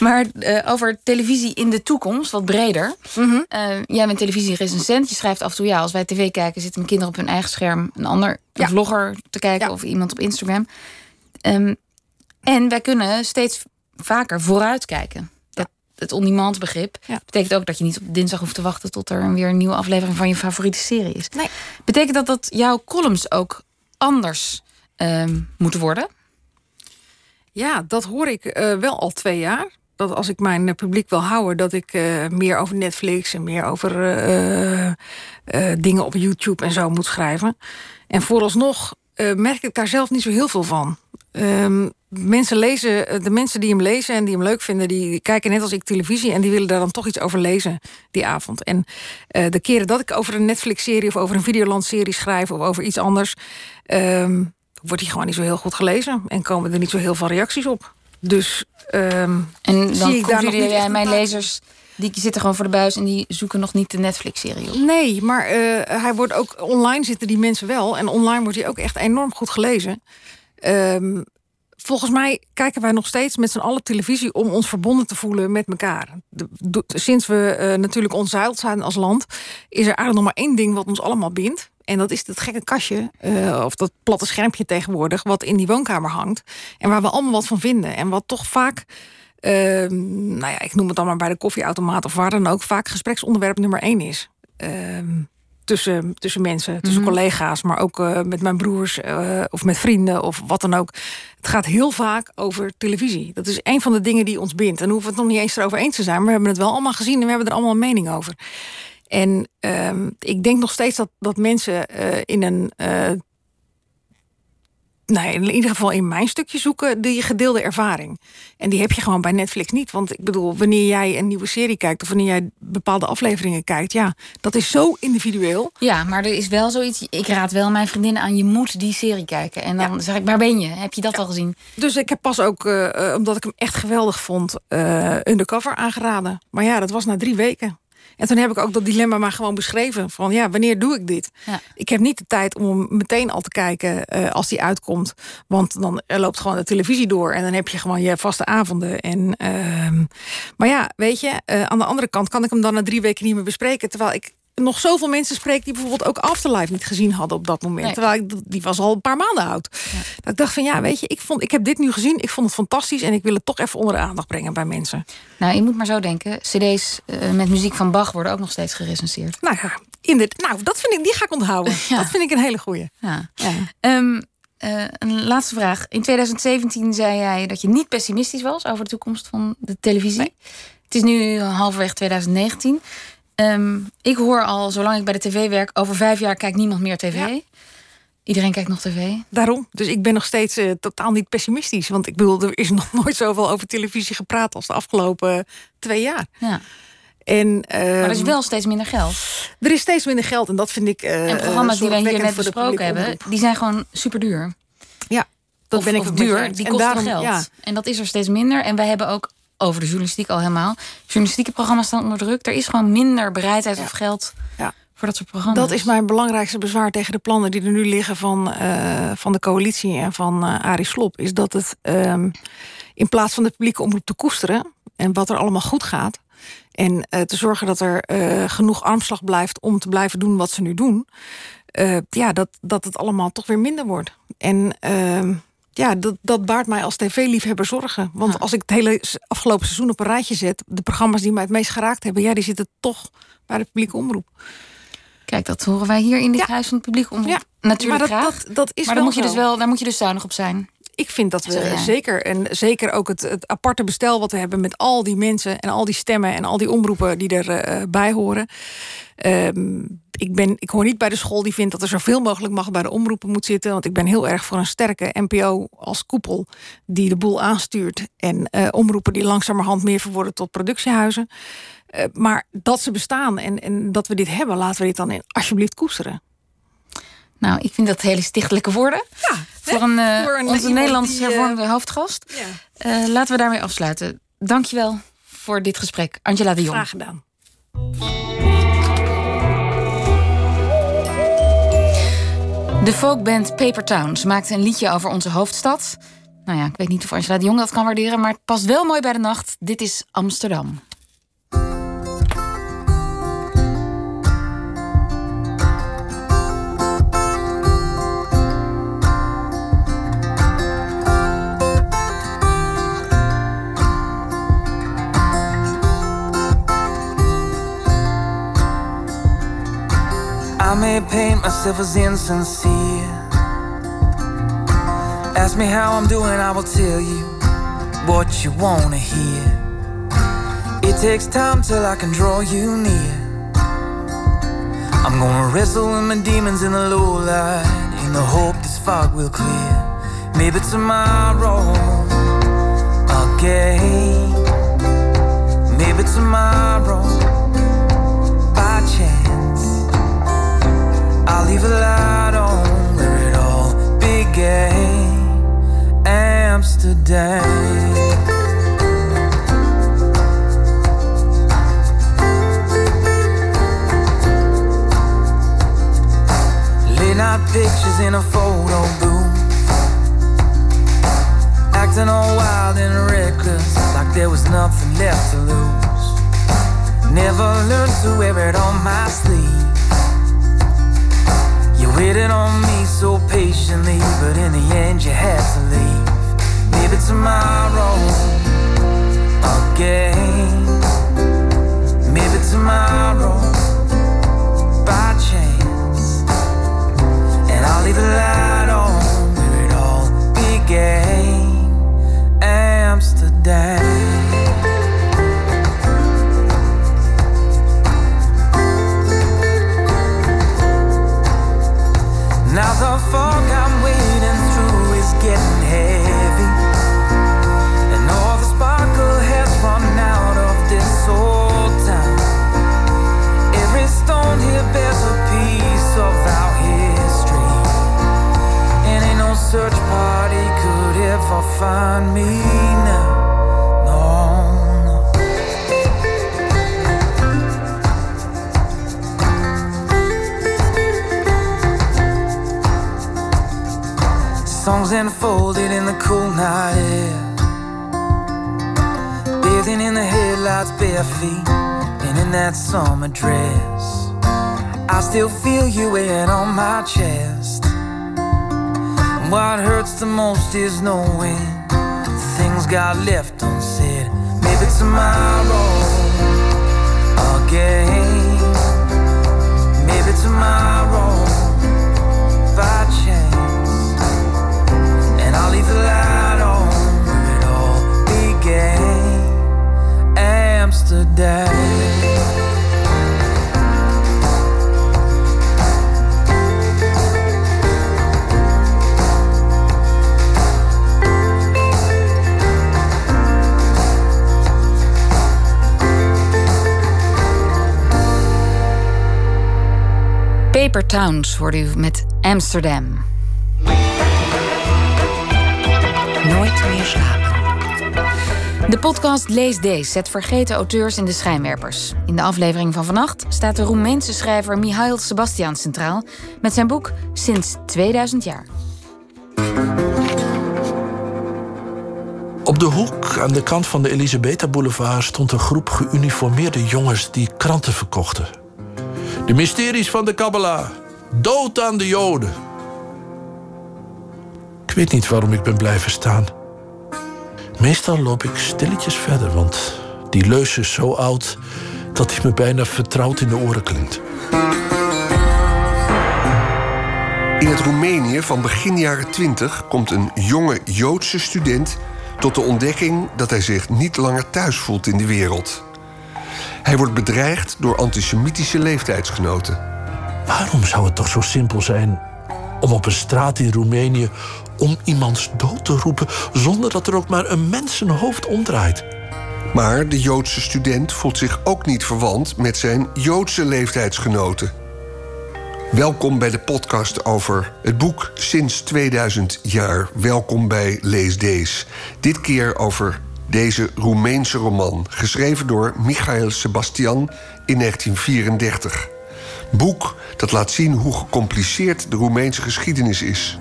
Maar uh, over televisie in de toekomst, wat breder. Mm -hmm. uh, jij bent televisierecensent. Je schrijft af en toe, ja, als wij tv kijken... zitten mijn kinderen op hun eigen scherm een ander ja. vlogger te kijken... of iemand op Instagram. Um, en wij kunnen steeds vaker vooruitkijken. Dat, het on-demand begrip betekent ook dat je niet op dinsdag hoeft te wachten... tot er weer een nieuwe aflevering van je favoriete serie is. Nee. Betekent dat dat jouw columns ook anders um, moeten worden? Ja, dat hoor ik uh, wel al twee jaar dat als ik mijn publiek wil houden, dat ik uh, meer over Netflix en meer over dingen op YouTube en zo moet schrijven. En vooralsnog merk ik daar zelf niet zo heel veel van. Um, mensen lezen, de mensen die hem lezen en die hem leuk vinden, die kijken net als ik televisie en die willen daar dan toch iets over lezen die avond. En de keren dat ik over een Netflix-serie of over een Videoland-serie schrijf of over iets anders, um, wordt die gewoon niet zo heel goed gelezen en komen er niet zo heel veel reacties op. Dus um, en dan zie ik daar jij mijn lezers die zitten gewoon voor de buis en die zoeken nog niet de Netflix-serie op. Nee, maar uh, hij wordt ook online zitten die mensen wel en online wordt hij ook echt enorm goed gelezen. Um, volgens mij kijken wij nog steeds met z'n allen televisie om ons verbonden te voelen met elkaar. De, sinds we uh, natuurlijk onzeild zijn als land, is er eigenlijk nog maar één ding wat ons allemaal bindt. En dat is dat gekke kastje, uh, of dat platte schermpje tegenwoordig, wat in die woonkamer hangt. En waar we allemaal wat van vinden. En wat toch vaak, uh, nou ja, ik noem het dan maar bij de koffieautomaat of waar dan ook, vaak gespreksonderwerp nummer één is. Uh, tussen, tussen mensen, tussen mm -hmm. collega's, maar ook uh, met mijn broers uh, of met vrienden of wat dan ook. Het gaat heel vaak over televisie. Dat is een van de dingen die ons bindt. En hoeven we het nog niet eens erover eens te zijn, maar we hebben het wel allemaal gezien en we hebben er allemaal een mening over. En um, ik denk nog steeds dat, dat mensen uh, in een. Uh, nou, in ieder geval in mijn stukje zoeken die gedeelde ervaring. En die heb je gewoon bij Netflix niet. Want ik bedoel, wanneer jij een nieuwe serie kijkt of wanneer jij bepaalde afleveringen kijkt, ja, dat is zo individueel. Ja, maar er is wel zoiets. Ik raad wel mijn vriendinnen aan, je moet die serie kijken. En dan ja. zeg ik, waar ben je? Heb je dat ja. al gezien? Dus ik heb pas ook, uh, omdat ik hem echt geweldig vond, Undercover aangeraden. Maar ja, dat was na drie weken. En toen heb ik ook dat dilemma maar gewoon beschreven. Van ja, wanneer doe ik dit? Ja. Ik heb niet de tijd om meteen al te kijken uh, als die uitkomt. Want dan loopt gewoon de televisie door. En dan heb je gewoon je vaste avonden. En, uh, maar ja, weet je, uh, aan de andere kant kan ik hem dan na drie weken niet meer bespreken. Terwijl ik nog zoveel mensen spreek die bijvoorbeeld ook Afterlife niet gezien hadden op dat moment. Nee. Terwijl ik, die was al een paar maanden oud. Ja. Dat ik dacht van ja, weet je, ik, vond, ik heb dit nu gezien. Ik vond het fantastisch en ik wil het toch even onder de aandacht brengen bij mensen. Nou, je moet maar zo denken. CD's uh, met muziek van Bach worden ook nog steeds gerecenseerd. Nou ja, in dit, nou, dat vind ik, die ga ik onthouden. [laughs] Ja. Dat vind ik een hele goeie. Ja. Um, uh, een laatste vraag. In 2017 zei jij dat je niet pessimistisch was over de toekomst van de televisie. Nee. Het is nu halverwege 2019. Um, ik hoor al, zolang ik bij de tv werk, over vijf jaar kijkt niemand meer tv. Ja. Iedereen kijkt nog tv. Daarom. Dus ik ben nog steeds uh, totaal niet pessimistisch. Want ik bedoel, er is [laughs] nog nooit zoveel over televisie gepraat als de afgelopen twee jaar. Ja. En, maar er is wel steeds minder geld. Er is steeds minder geld en dat vind ik. Uh, en programma's die wij hier net besproken hebben, die zijn gewoon super duur. Ja, dat of, ben ik of duur. Die kosten daarom, geld. Ja. En dat is er steeds minder. En wij hebben ook over de journalistiek al helemaal. Journalistieke programma's staan onder druk. Er is gewoon minder bereidheid ja. of geld ja. voor dat soort programma's. Dat is mijn belangrijkste bezwaar tegen de plannen die er nu liggen van, uh, van de coalitie en van uh, Arie Slob. Is dat het um, in plaats van de publieke omroep te koesteren en wat er allemaal goed gaat. En uh, te zorgen dat er genoeg armslag blijft om te blijven doen wat ze nu doen. ja, dat, dat het allemaal toch weer minder wordt. En ehm, ja, dat, dat baart mij als tv-liefhebber zorgen. Want ja. als ik het hele afgelopen seizoen op een rijtje zet... de programma's die mij het meest geraakt hebben... ja, die zitten toch bij de publieke omroep. Kijk, dat horen wij hier in dit ja. huis van het publieke omroep. Ja. Natuurlijk maar dat, graag. Dat, dat is maar dan moet je dus wel, daar moet je dus zuinig op zijn. Ik vind dat we zeker, en zeker ook het, het aparte bestel wat we hebben met al die mensen en al die stemmen en al die omroepen die erbij bij horen. Ehm, ik, ben, ik hoor niet bij de school die vindt dat er zoveel mogelijk mag bij de omroepen moet zitten. Want ik ben heel erg voor een sterke NPO als koepel die de boel aanstuurt. En eh, omroepen die langzamerhand meer verworden tot productiehuizen. Eh, maar dat ze bestaan en, en dat we dit hebben, laten we dit dan in, alsjeblieft koesteren. Nou, ik vind dat hele stichtelijke woorden. Ja, Voor, een, Voor een- onze iemand Nederlands die, eh, hervormde hoofdgast. Ja. Eh, laten we daarmee afsluiten. Dankjewel voor dit gesprek, Angela de Jong. Graag gedaan. De folkband Paper Towns maakte een liedje over onze hoofdstad. Nou ja, ik weet niet of Angela de Jong dat kan waarderen, maar het past wel mooi bij de nacht. Dit is Amsterdam. May paint myself as insincere. Ask me how I'm doing, I will tell you what you wanna hear. It takes time till I can draw you near. I'm gonna wrestle with my demons in the low light, in the hope this fog will clear. Maybe tomorrow again. Maybe tomorrow leave a light on where it all began. Amsterdam. Late pictures in a photo booth. Acting all wild and reckless, like there was nothing left to lose. Never learned to wear it on my sleeve. Waited on me so patiently, but in the end you had to leave. Maybe tomorrow again. Maybe tomorrow by chance. And I'll leave the light bare feet, and in that summer dress. I still feel you weighing on my chest. And what hurts the most is knowing things got left unsaid. Maybe tomorrow again. Maybe tomorrow Amsterdam. Paper Towns hoorde u met Amsterdam. Nooit meer slapen. De podcast Lees Deze zet vergeten auteurs in de schijnwerpers. In de aflevering van vannacht staat de Roemeense schrijver Mihail Sebastian centraal met zijn boek Sinds 2000 jaar. Op de hoek aan de kant van de Elisabetta Boulevard stond een groep geuniformeerde jongens die kranten verkochten. De mysteries van de Kabbalah. Dood aan de Joden. Ik weet niet waarom ik ben blijven staan. Meestal loop ik stilletjes verder, want die leus is zo oud dat hij me bijna vertrouwd in de oren klinkt. In het Roemenië van begin jaren 20 komt een jonge Joodse student tot de ontdekking dat hij zich niet langer thuis voelt in de wereld. Hij wordt bedreigd door antisemitische leeftijdsgenoten. Waarom zou het toch zo simpel zijn om op een straat in Roemenië om iemands dood te roepen zonder dat er ook maar een mens zijn hoofd omdraait? Maar de Joodse student voelt zich ook niet verwant met zijn Joodse leeftijdsgenoten. Welkom bij de podcast over het boek Sinds 2000 jaar. Welkom bij Lees Dees. Dit keer over deze Roemeense roman, geschreven door Michael Sebastian in 1934. Boek dat laat zien hoe gecompliceerd de Roemeense geschiedenis is.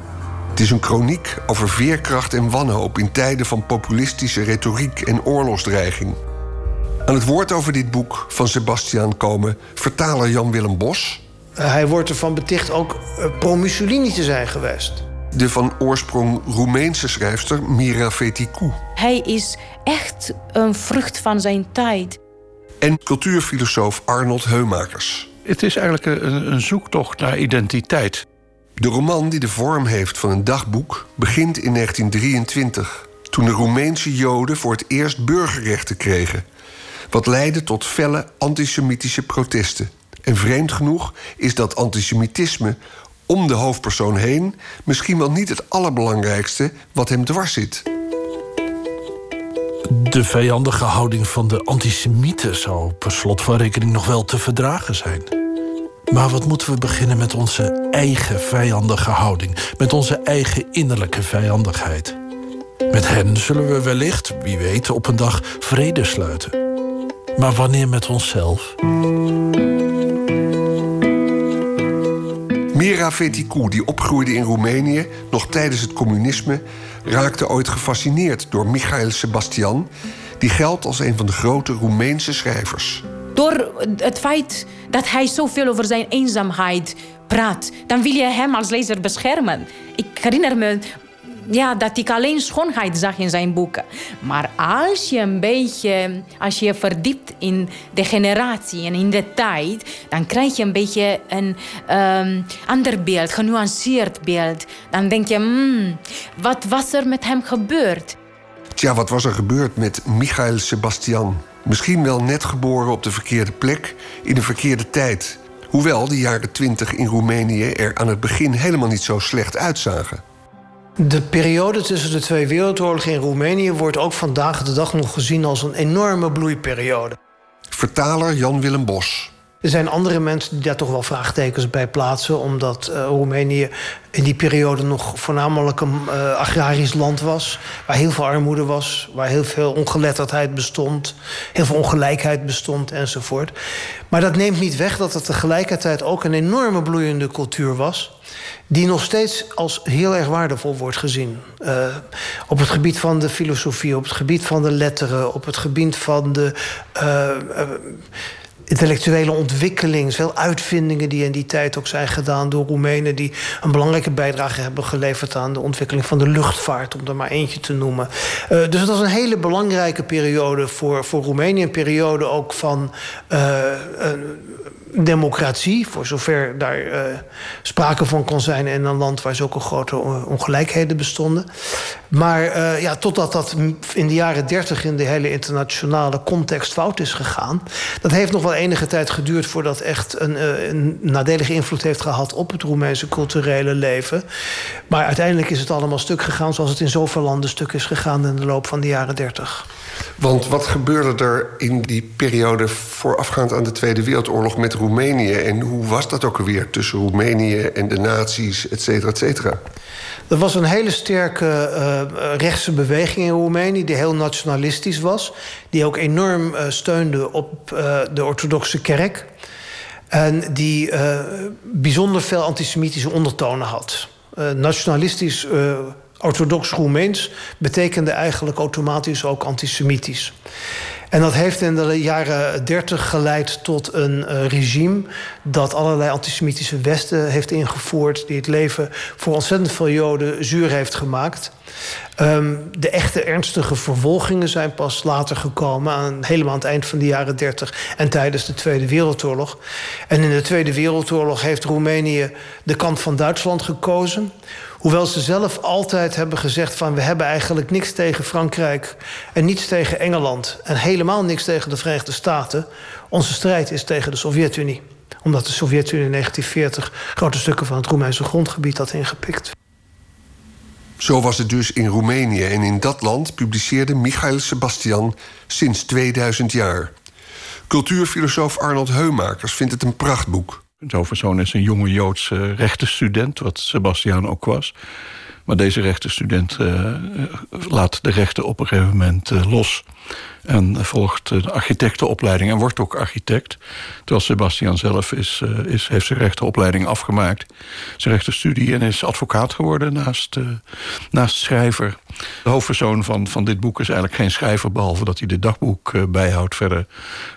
Het is een kroniek over veerkracht en wanhoop in tijden van populistische retoriek en oorlogsdreiging. Aan het woord over dit boek van Sebastian komen vertaler Jan-Willem Bos, Hij wordt ervan beticht ook eh, pro-Mussolini te zijn geweest. de van oorsprong Roemeense schrijfster Mira Feticou Hij is echt een vrucht van zijn tijd. en cultuurfilosoof Arnold Heumakers. Het is eigenlijk een, een zoektocht naar identiteit. De roman die de vorm heeft van een dagboek begint in 1923, toen de Roemeense Joden voor het eerst burgerrechten kregen, wat leidde tot felle antisemitische protesten. En vreemd genoeg is dat antisemitisme om de hoofdpersoon heen misschien wel niet het allerbelangrijkste wat hem dwars zit. De vijandige houding van de antisemieten zou per slot van rekening nog wel te verdragen zijn. Maar wat moeten we beginnen met onze eigen vijandige houding, met onze eigen innerlijke vijandigheid? Met hen zullen we wellicht, wie weet, op een dag vrede sluiten. Maar wanneer met onszelf? Mira Feticou, die opgroeide in Roemenië nog tijdens het communisme, raakte ooit gefascineerd door Michael Sebastian, die geldt als een van de grote Roemeense schrijvers. Door het feit dat hij zoveel over zijn eenzaamheid praat, dan wil je hem als lezer beschermen. Ik herinner me ja, dat ik alleen schoonheid zag in zijn boeken. Maar als je een beetje, als je verdiept in de generatie en in de tijd, dan krijg je een beetje een ehm, ander beeld, genuanceerd beeld. Dan denk je, hmm, wat was er met hem gebeurd? Tja, wat was er gebeurd met Michael Sebastian? Misschien wel net geboren op de verkeerde plek, in de verkeerde tijd. Hoewel de jaren twintig in Roemenië er aan het begin helemaal niet zo slecht uitzagen. De periode tussen de twee wereldoorlogen in Roemenië wordt ook vandaag de dag nog gezien als een enorme bloeiperiode. Vertaler Jan-Willem Bos. Er zijn andere mensen die daar toch wel vraagtekens bij plaatsen, omdat eh, Roemenië in die periode nog voornamelijk een eh, agrarisch land was, waar heel veel armoede was, waar heel veel ongeletterdheid bestond, heel veel ongelijkheid bestond enzovoort. Maar dat neemt niet weg dat het tegelijkertijd ook een enorme bloeiende cultuur was die nog steeds als heel erg waardevol wordt gezien. Uh, op het gebied van de filosofie, op het gebied van de letteren, op het gebied van de uh, uh, intellectuele ontwikkeling. Veel uitvindingen die in die tijd ook zijn gedaan door Roemenen, die een belangrijke bijdrage hebben geleverd aan de ontwikkeling van de luchtvaart, om er maar eentje te noemen. dus het was een hele belangrijke periode voor, voor Roemenië, een periode ook van democratie, voor zover daar uh, sprake van kon zijn in een land waar zulke grote ongelijkheden bestonden. Maar uh, ja, totdat dat in de jaren dertig in de hele internationale context fout is gegaan, dat heeft nog wel enige tijd geduurd voordat echt een, uh, een nadelige invloed heeft gehad op het Roemeense culturele leven. Maar uiteindelijk is het allemaal stuk gegaan zoals het in zoveel landen stuk is gegaan in de loop van de jaren dertig. Want wat gebeurde er in die periode voorafgaand aan de Tweede Wereldoorlog met Roemenië? En hoe was dat ook alweer tussen Roemenië en de nazi's, et cetera, et cetera? Er was een hele sterke uh, rechtse beweging in Roemenië... die heel nationalistisch was. Die ook enorm uh, steunde op uh, de orthodoxe kerk. En die bijzonder veel antisemitische ondertonen had. nationalistisch orthodox Roemeens betekende eigenlijk automatisch ook antisemitisch. En dat heeft in de jaren 30 geleid tot een uh, regime dat allerlei antisemitische westen heeft ingevoerd, die het leven voor ontzettend veel Joden zuur heeft gemaakt. Um, de echte ernstige vervolgingen zijn pas later gekomen, aan, helemaal aan het eind van de jaren 30 en tijdens de Tweede Wereldoorlog. En in de Tweede Wereldoorlog heeft Roemenië de kant van Duitsland gekozen. Hoewel ze zelf altijd hebben gezegd van we hebben eigenlijk niks tegen Frankrijk en niets tegen Engeland en helemaal niks tegen de Verenigde Staten. Onze strijd is tegen de Sovjet-Unie. Omdat de Sovjet-Unie in 1940 grote stukken van het Roemeense grondgebied had ingepikt. Zo was het dus in Roemenië en in dat land publiceerde Michael Sebastian sinds 2000 jaar. Cultuurfilosoof Arnold Heumakers vindt het een prachtboek. Zo'n persoon is een jonge Joodse rechtenstudent, wat Sebastian ook was. Maar deze rechtenstudent uh, laat de rechten op een gegeven moment uh, los. En volgt een architectenopleiding en wordt ook architect. Terwijl Sebastian zelf is, is, heeft zijn rechtenopleiding afgemaakt. Zijn rechtenstudie en is advocaat geworden naast, naast schrijver. De hoofdpersoon van, van dit boek is eigenlijk geen schrijver... behalve dat hij de dagboek bijhoudt. Verder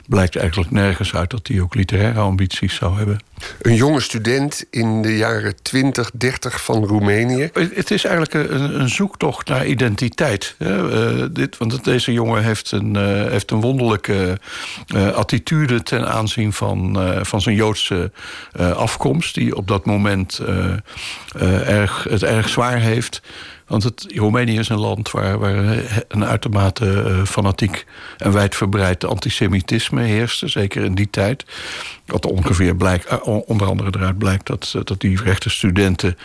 blijkt eigenlijk nergens uit dat hij ook literaire ambities zou hebben. Een jonge student in de jaren 20, 30 van Roemenië. Het is eigenlijk een, een zoektocht naar identiteit. Uh, dit, want deze jongen heeft een, uh, heeft een wonderlijke uh, attitude ten aanzien van, van zijn Joodse afkomst, die op dat moment erg, het erg zwaar heeft. Want het, Roemenië is een land waar, waar een uitermate uh, fanatiek en wijdverbreid antisemitisme heerste, zeker in die tijd. Wat ongeveer blijkt, uh, onder andere eruit blijkt dat, dat die rechte studenten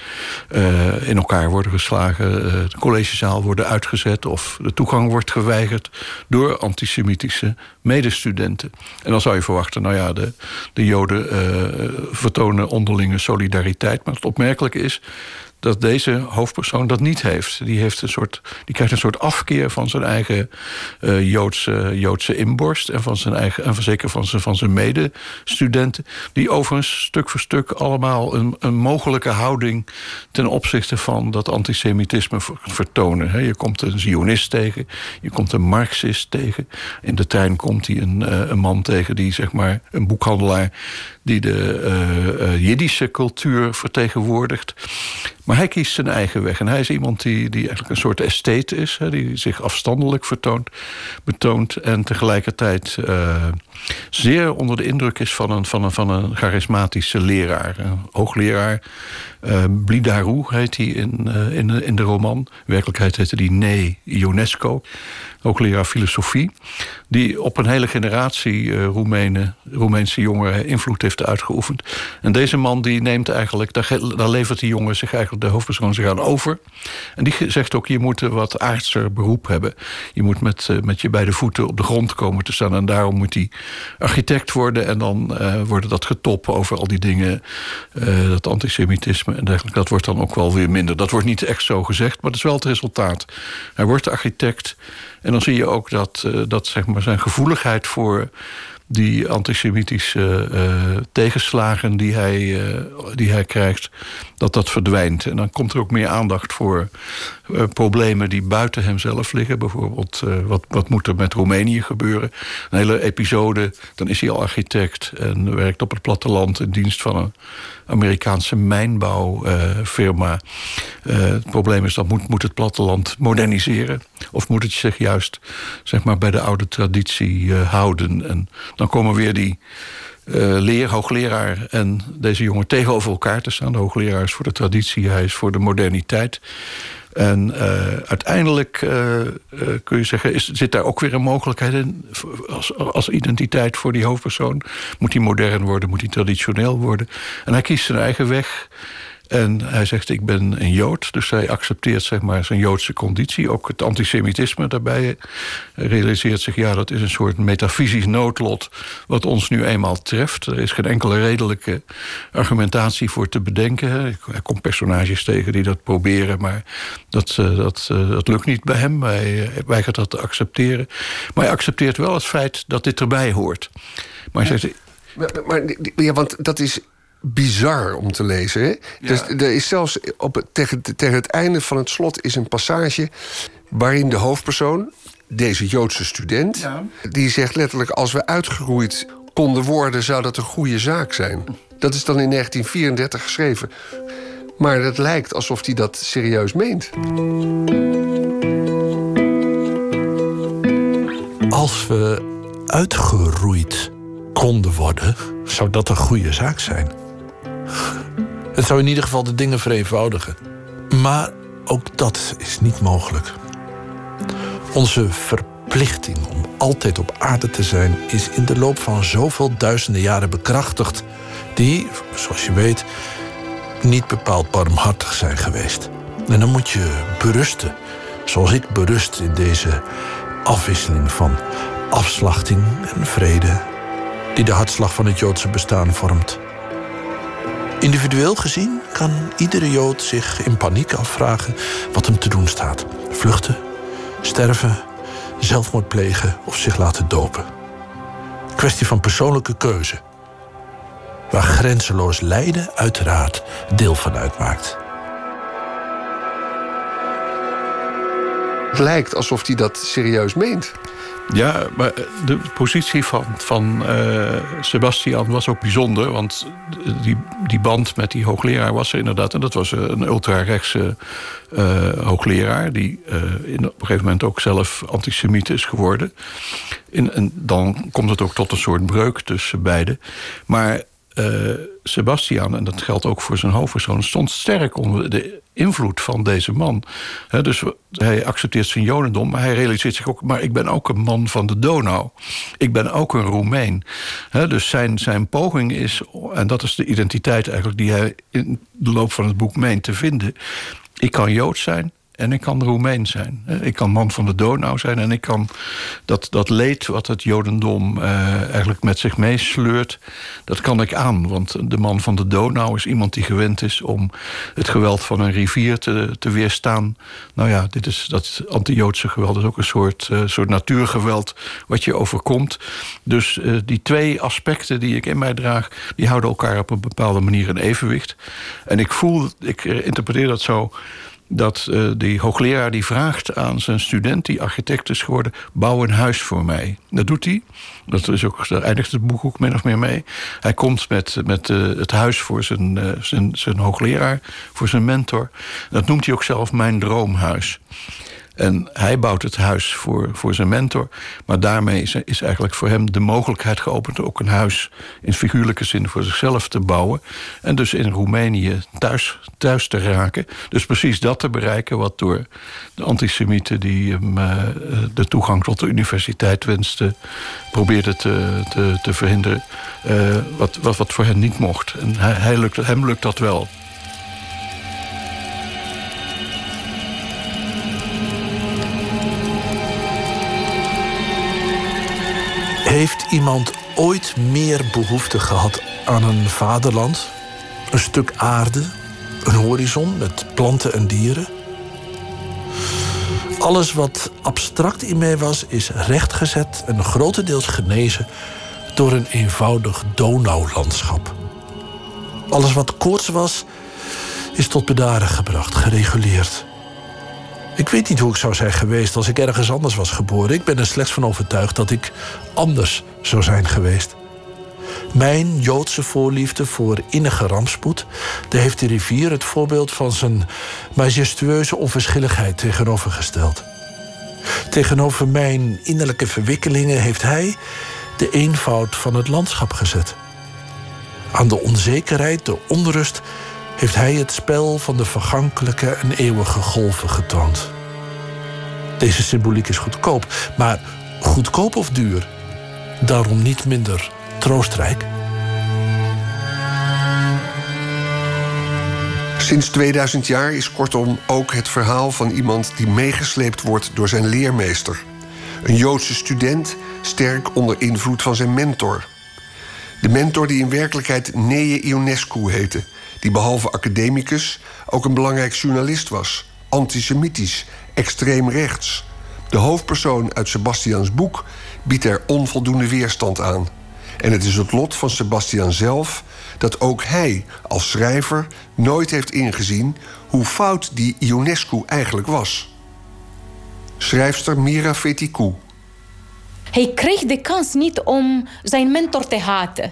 in elkaar worden geslagen, de collegezaal worden uitgezet of de toegang wordt geweigerd door antisemitische medestudenten. En dan zou je verwachten, nou ja, de, de Joden vertonen onderlinge solidariteit. Maar het opmerkelijke is dat deze hoofdpersoon dat niet heeft. Die, heeft een soort, die krijgt een soort afkeer van zijn eigen uh, Joodse, Joodse inborst... en, van zijn eigen, en zeker van zijn, van zijn medestudenten... die overigens stuk voor stuk allemaal een, een mogelijke houding... ten opzichte van dat antisemitisme vertonen. Je komt een Zionist tegen, je komt een Marxist tegen. In de trein komt hij een, eh, een man tegen die, zeg maar, een boekhandelaar die de uh, Jiddische cultuur vertegenwoordigt. Maar hij kiest zijn eigen weg. En hij is iemand die, die eigenlijk een soort estate is. Hè, die zich afstandelijk vertoont, betoont. En tegelijkertijd uh, zeer onder de indruk is van een, van een, van een charismatische leraar. Een hoogleraar. Uh, Blidarou heet hij in, uh, in, de, in de roman. In werkelijkheid heette hij Nee Ionesco. Hoogleraar filosofie. Die op een hele generatie Roemenen, Roemeense jongeren invloed heeft uitgeoefend. En deze man die neemt eigenlijk, daar, daar levert die jongen zich eigenlijk, de hoofdpersoon zich aan over. En die zegt ook, je moet een wat aardser beroep hebben. Je moet met, met je beide voeten op de grond komen te staan. En daarom moet hij architect worden. En dan uh, worden dat getop over al die dingen. Uh, dat antisemitisme en dergelijke. Dat wordt dan ook wel weer minder. Dat wordt niet echt zo gezegd, maar dat is wel het resultaat. Hij wordt architect. En dan zie je ook dat, uh, dat zeg maar, zijn gevoeligheid voor die antisemitische uh, tegenslagen die hij, uh, die hij krijgt, dat dat verdwijnt. En dan komt er ook meer aandacht voor problemen die buiten hemzelf liggen. Bijvoorbeeld, wat, wat moet er met Roemenië gebeuren? Een hele episode, dan is hij al architect en werkt op het platteland in dienst van een Amerikaanse mijnbouwfirma. het probleem is, dat moet, moet het platteland moderniseren. Of moet het zich juist zeg maar, bij de oude traditie houden. En dan komen weer die uh, hoogleraar en deze jongen tegenover elkaar te staan. De hoogleraar is voor de traditie, hij is voor de moderniteit. En uh, uiteindelijk uh, kun je zeggen, is, zit daar ook weer een mogelijkheid in als, als identiteit voor die hoofdpersoon. Moet hij modern worden, moet hij traditioneel worden. En hij kiest zijn eigen weg. En hij zegt, ik ben een Jood. Dus hij accepteert zeg maar, zijn Joodse conditie. Ook het antisemitisme daarbij realiseert zich... ja, dat is een soort metafysisch noodlot wat ons nu eenmaal treft. Er is geen enkele redelijke argumentatie voor te bedenken. Er komt personages tegen die dat proberen... maar dat, dat, dat lukt niet bij hem. Hij weigert dat te accepteren. Maar hij accepteert wel het feit dat dit erbij hoort. Maar hij zegt... Maar, maar ja, want dat is bizar om te lezen. Hè? Ja. Dus er is zelfs op het, tegen, tegen het einde van het slot is een passage waarin de hoofdpersoon deze Joodse student. Die zegt letterlijk: als we uitgeroeid konden worden, zou dat een goede zaak zijn. Dat is dan in 1934 geschreven. Maar het lijkt alsof hij dat serieus meent. Als we uitgeroeid konden worden, zou dat een goede zaak zijn. Het zou in ieder geval de dingen vereenvoudigen. Maar ook dat is niet mogelijk. Onze verplichting om altijd op aarde te zijn is in de loop van zoveel duizenden jaren bekrachtigd, die, zoals je weet, niet bepaald barmhartig zijn geweest. En dan moet je berusten, zoals ik berust in deze afwisseling van afslachting en vrede, die de hartslag van het Joodse bestaan vormt. Individueel gezien kan iedere Jood zich in paniek afvragen wat hem te doen staat: vluchten, sterven, zelfmoord plegen of zich laten dopen. Kwestie van persoonlijke keuze, waar grenzeloos lijden uiteraard deel van uitmaakt. Lijkt alsof hij dat serieus meent. Ja, maar de positie van, van uh, Sebastian was ook bijzonder. Want die, die band met die hoogleraar was er inderdaad. En dat was een ultra-rechtse uh, hoogleraar. Die in, op een gegeven moment ook zelf antisemiet is geworden. In, en dan komt het ook tot een soort breuk tussen beiden. Maar Sebastian, en dat geldt ook voor zijn hoofdpersoon, stond sterk onder de invloed van deze man. dus hij accepteert zijn jodendom, maar hij realiseert zich ook... maar ik ben ook een man van de Donau. Ik ben ook een Roemeen. dus zijn, zijn poging is, en dat is de identiteit eigenlijk... die hij in de loop van het boek meent te vinden... ik kan Joods zijn, en ik kan Roemeen zijn. Ik kan man van de Donau zijn. En ik kan dat, dat leed wat het Jodendom eh, eigenlijk met zich meesleurt... dat kan ik aan. Want de man van de Donau is iemand die gewend is... om het geweld van een rivier te, te weerstaan. Nou ja, dit is, dat anti-Joodse geweld is ook een soort, uh, soort natuurgeweld... wat je overkomt. Dus uh, die twee aspecten die ik in mij draag... die houden elkaar op een bepaalde manier in evenwicht. En ik voel, ik interpreteer dat zo dat uh, die hoogleraar die vraagt aan zijn student, die architect is geworden, bouw een huis voor mij. Dat doet hij. Dat is ook, daar eindigt het boek ook min of meer mee. Hij komt met, met uh, het huis voor zijn, uh, zijn, zijn hoogleraar, voor zijn mentor. Dat noemt hij ook zelf mijn droomhuis. En hij bouwt het huis voor, voor zijn mentor. Maar daarmee is, is eigenlijk voor hem de mogelijkheid geopend... ook een huis in figuurlijke zin voor zichzelf te bouwen. En dus in Roemenië thuis, thuis te raken. Dus precies dat te bereiken wat door de antisemieten... die hem uh, de toegang tot de universiteit wensten... probeerde te, te, te verhinderen. Uh, wat, wat, wat voor hen niet mocht. En hij, hij lukt, hem lukt dat wel. Heeft iemand ooit meer behoefte gehad aan een vaderland? Een stuk aarde? Een horizon met planten en dieren? Alles wat abstract in mij was, is rechtgezet en grotendeels genezen door een eenvoudig Donaulandschap. Alles wat koorts was, is tot bedaren gebracht, gereguleerd. Ik weet niet hoe ik zou zijn geweest als ik ergens anders was geboren. Ik ben er slechts van overtuigd dat ik anders zou zijn geweest. Mijn Joodse voorliefde voor innige rampspoed, daar heeft de rivier het voorbeeld van zijn majestueuze onverschilligheid tegenovergesteld. Tegenover mijn innerlijke verwikkelingen heeft hij de eenvoud van het landschap gezet. Aan de onzekerheid, de onrust heeft hij het spel van de vergankelijke en eeuwige golven getoond. Deze symboliek is goedkoop, maar goedkoop of duur, daarom niet minder troostrijk. Sinds 2000 jaar is kortom ook het verhaal van iemand die meegesleept wordt door zijn leermeester. Een Joodse student, sterk onder invloed van zijn mentor. De mentor die in werkelijkheid Neye Ionescu heette die behalve academicus ook een belangrijk journalist was. Antisemitisch, extreem rechts. De hoofdpersoon uit Sebastians boek biedt er onvoldoende weerstand aan. En het is het lot van Sebastian zelf dat ook hij als schrijver nooit heeft ingezien hoe fout die Ionescu eigenlijk was. Schrijfster Mira Feticou. Hij kreeg de kans niet om zijn mentor te haten.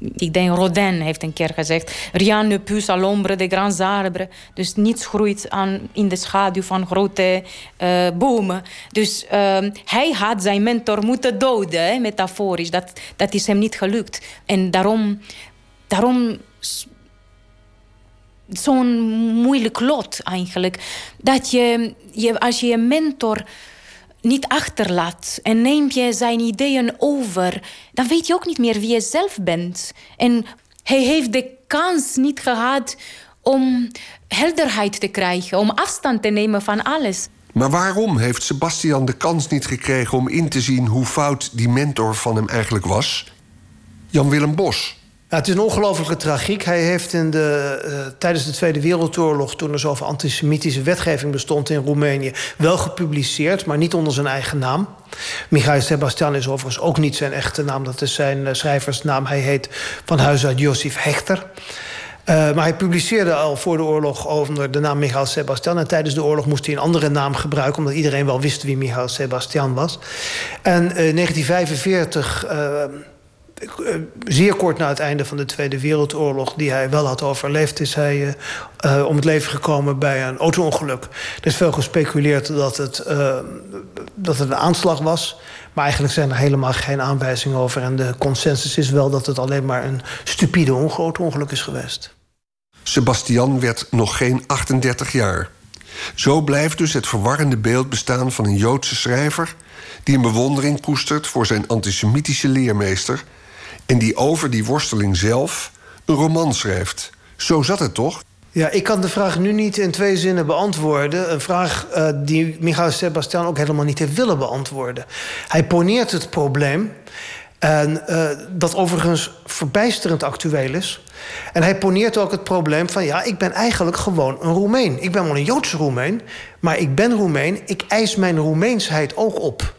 Ik denk Rodin heeft een keer gezegd: Rien ne pousse à l'ombre des grands arbres. Dus niets groeit aan, in de schaduw van grote uh, bomen. Dus uh, hij had zijn mentor moeten doden, metaforisch. Dat, dat is hem niet gelukt. En daarom, daarom zo'n moeilijk lot eigenlijk. Dat je, je, als je je mentor niet achterlaat en neem je zijn ideeën over, dan weet je ook niet meer wie je zelf bent. En hij heeft de kans niet gehad om helderheid te krijgen, om afstand te nemen van alles. Maar waarom heeft Sebastian de kans niet gekregen om in te zien hoe fout die mentor van hem eigenlijk was? Jan-Willem Bos. Het is een ongelofelijke tragiek. Hij heeft in de, uh, tijdens de Tweede Wereldoorlog, toen er zoveel antisemitische wetgeving bestond in Roemenië, wel gepubliceerd, maar niet onder zijn eigen naam. Michael Sebastian is overigens ook niet zijn echte naam, dat is zijn uh, schrijversnaam. Hij heet van huis uit Josif Hechter. Uh, maar hij publiceerde al voor de oorlog onder de naam Michael Sebastian. En tijdens de oorlog moest hij een andere naam gebruiken, omdat iedereen wel wist wie Michael Sebastian was. En in 1945 eh, zeer kort na het einde van de Tweede Wereldoorlog, die hij wel had overleefd, is hij uh, om het leven gekomen bij een auto-ongeluk. Er is veel gespeculeerd dat het, dat het een aanslag was. Maar eigenlijk zijn er helemaal geen aanwijzingen over. En de consensus is wel dat het alleen maar een stupide auto-ongeluk is geweest. Sebastian werd nog geen 38 jaar. Zo blijft dus het verwarrende beeld bestaan van een Joodse schrijver die een bewondering koestert voor zijn antisemitische leermeester en die over die worsteling zelf een roman schrijft. Zo zat het toch? Ja, ik kan de vraag nu niet in twee zinnen beantwoorden. Een vraag uh, die Michael Sebastian ook helemaal niet heeft willen beantwoorden. Hij poneert het probleem. En uh, dat overigens verbijsterend actueel is. En hij poneert ook het probleem van... ja, ik ben eigenlijk gewoon een Roemeen. Ik ben wel een Joodse Roemeen, maar ik ben Roemeen. Ik eis mijn Roemeensheid ook op.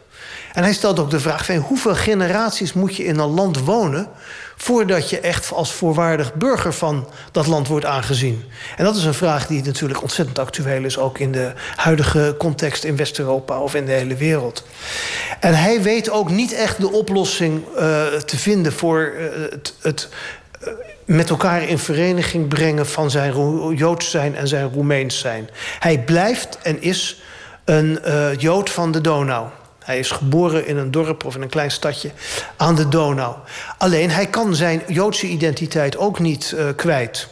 En hij stelt ook de vraag hoeveel generaties moet je in een land wonen voordat je echt als voorwaardig burger van dat land wordt aangezien? En dat is een vraag die natuurlijk ontzettend actueel is, ook in de huidige context in West-Europa of in de hele wereld. En hij weet ook niet echt de oplossing uh, te vinden voor uh, het, het uh, met elkaar in vereniging brengen van zijn Joods zijn en zijn Roemeens zijn. Hij blijft en is een Jood van de Donau. Hij is geboren in een dorp of in een klein stadje aan de Donau. Alleen hij kan zijn Joodse identiteit ook niet uh, kwijt.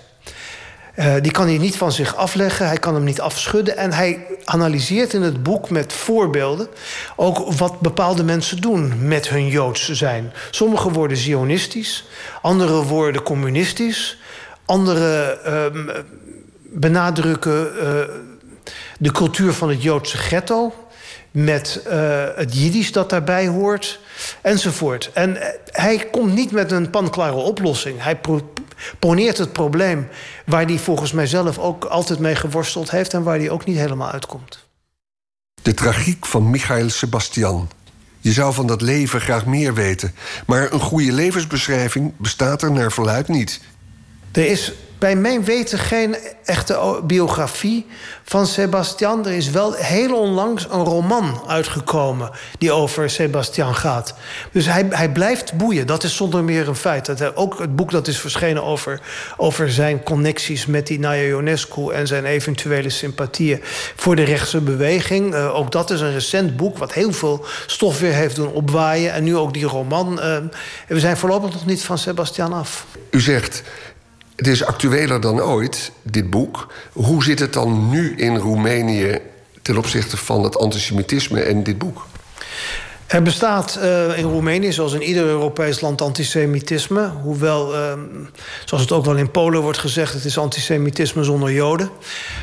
Uh, die kan hij niet van zich afleggen, hij kan hem niet afschudden. En hij analyseert in het boek met voorbeelden ook wat bepaalde mensen doen met hun Joods zijn. Sommigen worden zionistisch, anderen worden communistisch, anderen uh, benadrukken uh, de cultuur van het Joodse ghetto met uh, het Jiddisch dat daarbij hoort, enzovoort. En uh, hij komt niet met een panklare oplossing. Hij poneert het probleem waar hij volgens mij zelf ook altijd mee geworsteld heeft... en waar hij ook niet helemaal uitkomt. De tragiek van Michael Sebastian. Je zou van dat leven graag meer weten. Maar een goede levensbeschrijving bestaat er naar verluid niet. Er is bij mijn weten geen echte biografie van Sebastian. Er is wel heel onlangs een roman uitgekomen die over Sebastian gaat. Dus hij, hij blijft boeien. Dat is zonder meer een feit. Dat ook het boek dat is verschenen over, over zijn connecties met die Naya Ionescu en zijn eventuele sympathieën voor de rechtse beweging. Uh, ook dat is een recent boek wat heel veel stof weer heeft doen opwaaien. En nu ook die roman. Uh, we zijn voorlopig nog niet van Sebastian af. U zegt het is actueler dan ooit, dit boek. Hoe zit het dan nu in Roemenië ten opzichte van het antisemitisme en dit boek? Er bestaat uh, in Roemenië, zoals in ieder Europees land, antisemitisme. Hoewel, uh, zoals het ook wel in Polen wordt gezegd, het is antisemitisme zonder Joden.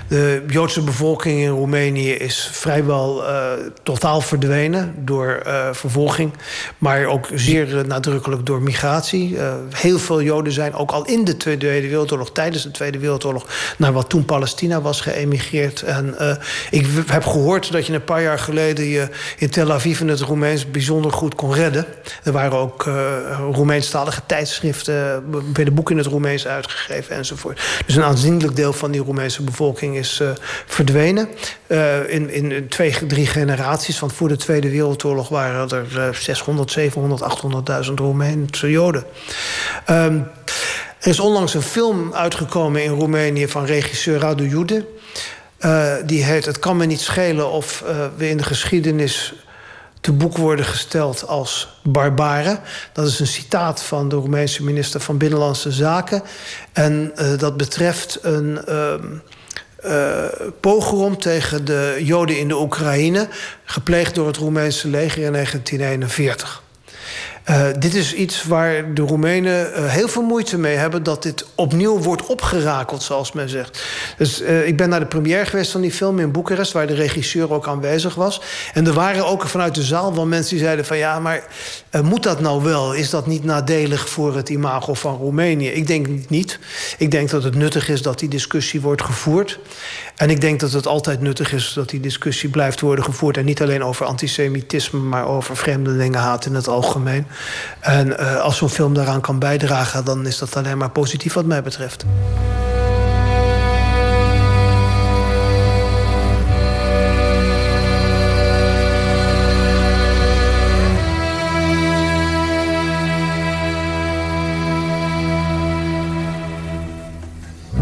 De Joodse bevolking in Roemenië is vrijwel uh, totaal verdwenen door vervolging. Maar ook zeer nadrukkelijk door migratie. heel veel Joden zijn ook al in de Tweede Wereldoorlog, tijdens de Tweede Wereldoorlog, naar wat toen Palestina was geëmigreerd. En ik heb gehoord dat je een paar jaar geleden je in Tel Aviv in het Roemeens Bijzonder goed kon redden. Er waren ook uh, Roemeenstalige tijdschriften, werden boeken in het Roemeens uitgegeven enzovoort. Dus een aanzienlijk deel van die Roemeense bevolking is uh, verdwenen. In, in twee, drie generaties, want voor de Tweede Wereldoorlog waren er 600, 700, 800.000 Roemeense Joden. Um, er is onlangs een film uitgekomen in Roemenië van regisseur Radu Jude. Die heet Het kan me niet schelen of we in de geschiedenis te boek worden gesteld als barbaren. Dat is een citaat van de Roemeense minister van Binnenlandse Zaken. En uh, dat betreft een pogrom tegen de Joden in de Oekraïne... gepleegd door het Roemeense leger in 1941. Uh, dit is iets waar de Roemenen uh, heel veel moeite mee hebben... dat dit opnieuw wordt opgerakeld, zoals men zegt. Dus uh, ik ben naar de première geweest van die film in Boekarest... waar de regisseur ook aanwezig was. En er waren ook vanuit de zaal wel mensen die zeiden van... ja, maar moet dat nou wel? Is dat niet nadelig voor het imago van Roemenië? Ik denk niet. Ik denk dat het nuttig is dat die discussie wordt gevoerd. En ik denk dat het altijd nuttig is dat die discussie blijft worden gevoerd. En niet alleen over antisemitisme, maar over vreemdelingenhaat in het algemeen. En uh, als zo'n film daaraan kan bijdragen, dan is dat alleen maar positief wat mij betreft.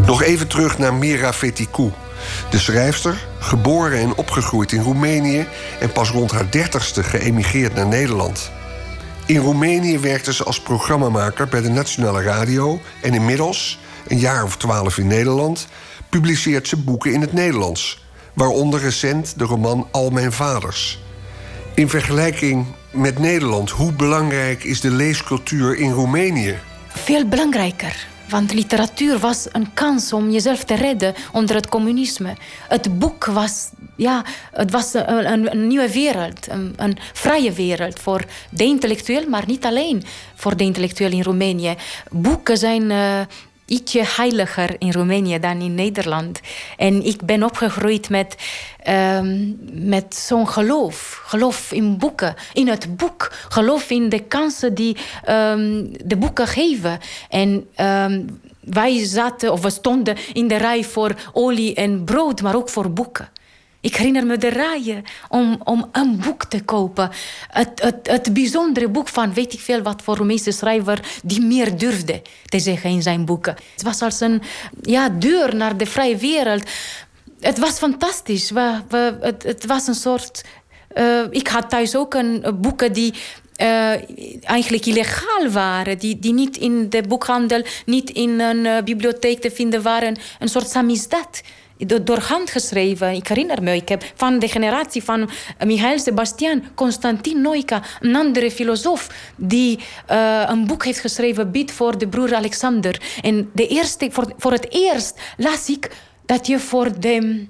Nog even terug naar Mira Fetikou. De schrijfster, geboren en opgegroeid in Roemenië en pas rond haar dertigste geëmigreerd naar Nederland. In Roemenië werkte ze als programmamaker bij de Nationale Radio en inmiddels, een jaar of twaalf in Nederland, publiceert ze boeken in het Nederlands, waaronder recent de roman Al mijn vaders. In vergelijking met Nederland, hoe belangrijk is de leescultuur in Roemenië? Veel belangrijker. Want literatuur was een kans om jezelf te redden onder het communisme. Het boek was, ja, het was een, een, een nieuwe wereld, een, een, vrije wereld voor de intellectueel, maar niet alleen voor de intellectueel in Roemenië. Boeken zijn uh, ietsje heiliger in Roemenië dan in Nederland. En ik ben opgegroeid met, um, met zo'n geloof. Geloof in boeken, in het boek. Geloof in de kansen die um, de boeken geven. En um, wij zaten, of we stonden in de rij voor olie en brood, maar ook voor boeken. Ik herinner me de rijen om, om een boek te kopen. Het, het, het bijzondere boek van weet ik veel wat voor Roemeense schrijver die meer durfde te zeggen in zijn boeken. Het was als een ja, deur naar de vrije wereld. Het was fantastisch. We, we, het, het was een soort. Uh, ik had thuis ook een, uh, boeken die uh, eigenlijk illegaal waren. Die, die niet in de boekhandel, niet in een bibliotheek te vinden waren. Een soort samizdat door hand geschreven. Ik herinner me, ik heb van de generatie van Michael Sebastian, Constantin Noika, een andere filosoof, die uh, een boek heeft geschreven, Bid voor de broer Alexander. En de eerste, voor, voor het eerst las ik dat je voor de,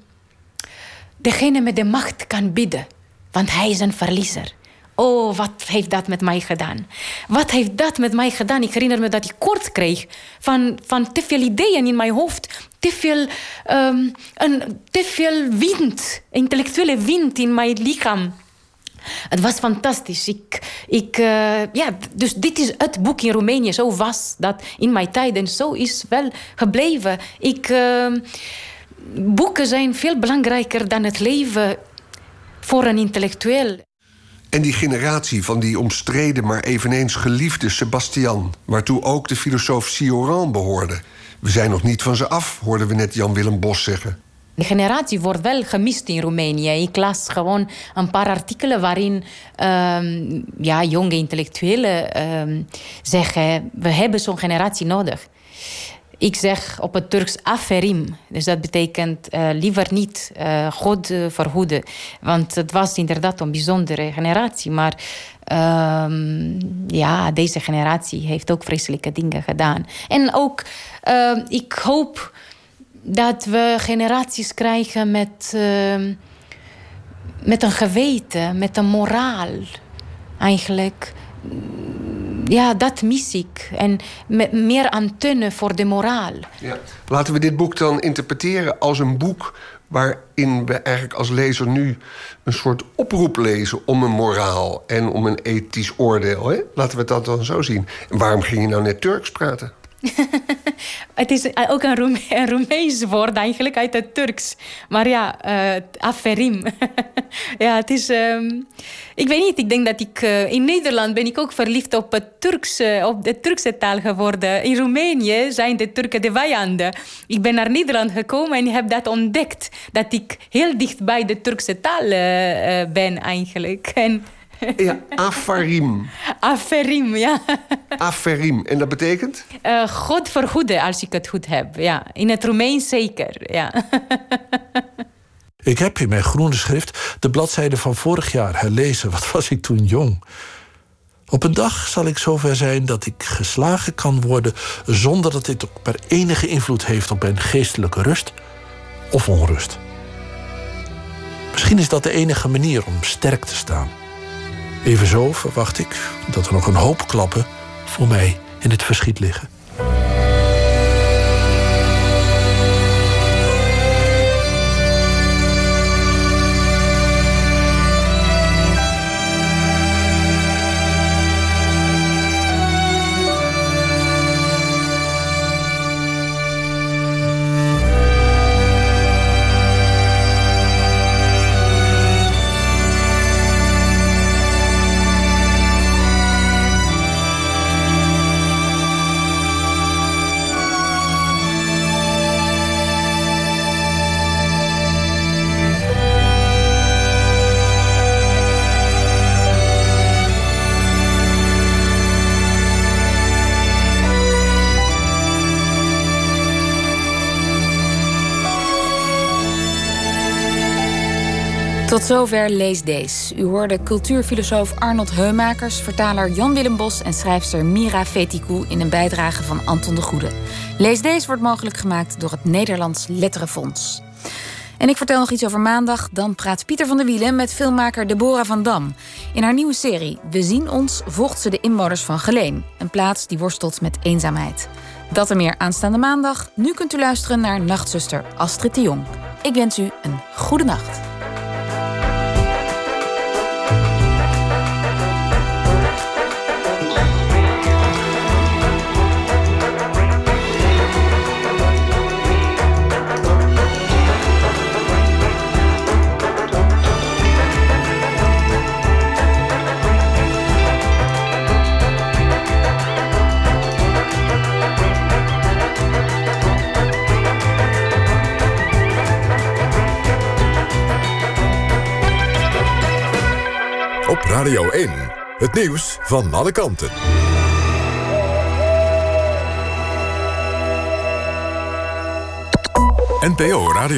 degene met de macht kan bidden. Want hij is een verliezer. Oh, wat heeft dat met mij gedaan? Wat heeft dat met mij gedaan? Ik herinner me dat ik kort kreeg van, van te veel ideeën in mijn hoofd. Te veel, um, een, te veel wind, intellectuele wind in mijn lichaam. Het was fantastisch. Ik, ik, uh, ja, dus dit is het boek in Roemenië. Zo was dat in mijn tijd en zo is wel gebleven. Ik, uh, boeken zijn veel belangrijker dan het leven voor een intellectueel. En die generatie van die omstreden, maar eveneens geliefde Sebastian, waartoe ook de filosoof Sioran behoorde. We zijn nog niet van ze af, hoorden we net Jan-Willem Bos zeggen. De generatie wordt wel gemist in Roemenië. Ik las gewoon een paar artikelen waarin um, ja, jonge intellectuelen um, zeggen: we hebben zo'n generatie nodig. Ik zeg op het Turks aferim. Dus dat betekent uh, liever niet uh, God uh, verhoeden. Want het was inderdaad een bijzondere generatie. Maar um, ja, deze generatie heeft ook vreselijke dingen gedaan. En ook, ik hoop dat we generaties krijgen met, met een geweten, met een moraal. Eigenlijk ja, dat mis ik. En meer antennes voor de moraal. Ja. Laten we dit boek dan interpreteren als een boek waarin we eigenlijk als lezer nu een soort oproep lezen om een moraal en om een ethisch oordeel. Hè? Laten we dat dan zo zien. En waarom ging je nou net Turks praten? [laughs] Het is ook een, Roem [laughs] een Roemeens woord eigenlijk uit het Turks. Maar ja, uh, aferim. [laughs] ja, het is... Um, ik weet niet, ik denk dat ik... Uh, in Nederland ben ik ook verliefd op, het Turks, uh, op de Turkse taal geworden. In Roemenië zijn de Turken de vijanden. Ik ben naar Nederland gekomen en heb dat ontdekt. Dat ik heel dicht bij de Turkse taal ben eigenlijk. En ja, afarim. Aferim, ja. Aferim. En dat betekent? Uh, God vergoeden, als ik het goed heb. Ja. In het Roemeens zeker, ja. ik heb in mijn groene schrift de bladzijde van vorig jaar herlezen. Wat was ik toen jong? Op een dag zal ik zover zijn dat ik geslagen kan worden... zonder dat dit ook maar enige invloed heeft op mijn geestelijke rust of onrust. Misschien is dat de enige manier om sterk te staan... Evenzo verwacht ik dat er nog een hoop klappen voor mij in het verschiet liggen. Tot zover Lees Dees. U hoorde cultuurfilosoof Arnold Heumakers, vertaler Jan-Willem Bos en schrijfster Mira Fetikou in een bijdrage van Anton de Goede. Lees Dees wordt mogelijk gemaakt door het Nederlands Letterenfonds. En ik vertel nog iets over maandag. Dan praat Pieter van der Wielen met filmmaker Deborah van Dam. In haar nieuwe serie We zien ons volgt ze de inwoners van Geleen. Een plaats die worstelt met eenzaamheid. Dat en meer aanstaande maandag. Nu kunt u luisteren naar nachtzuster Astrid de Jong. Ik wens u een goede nacht. Radio 1. Het nieuws van alle kanten. NPO Radio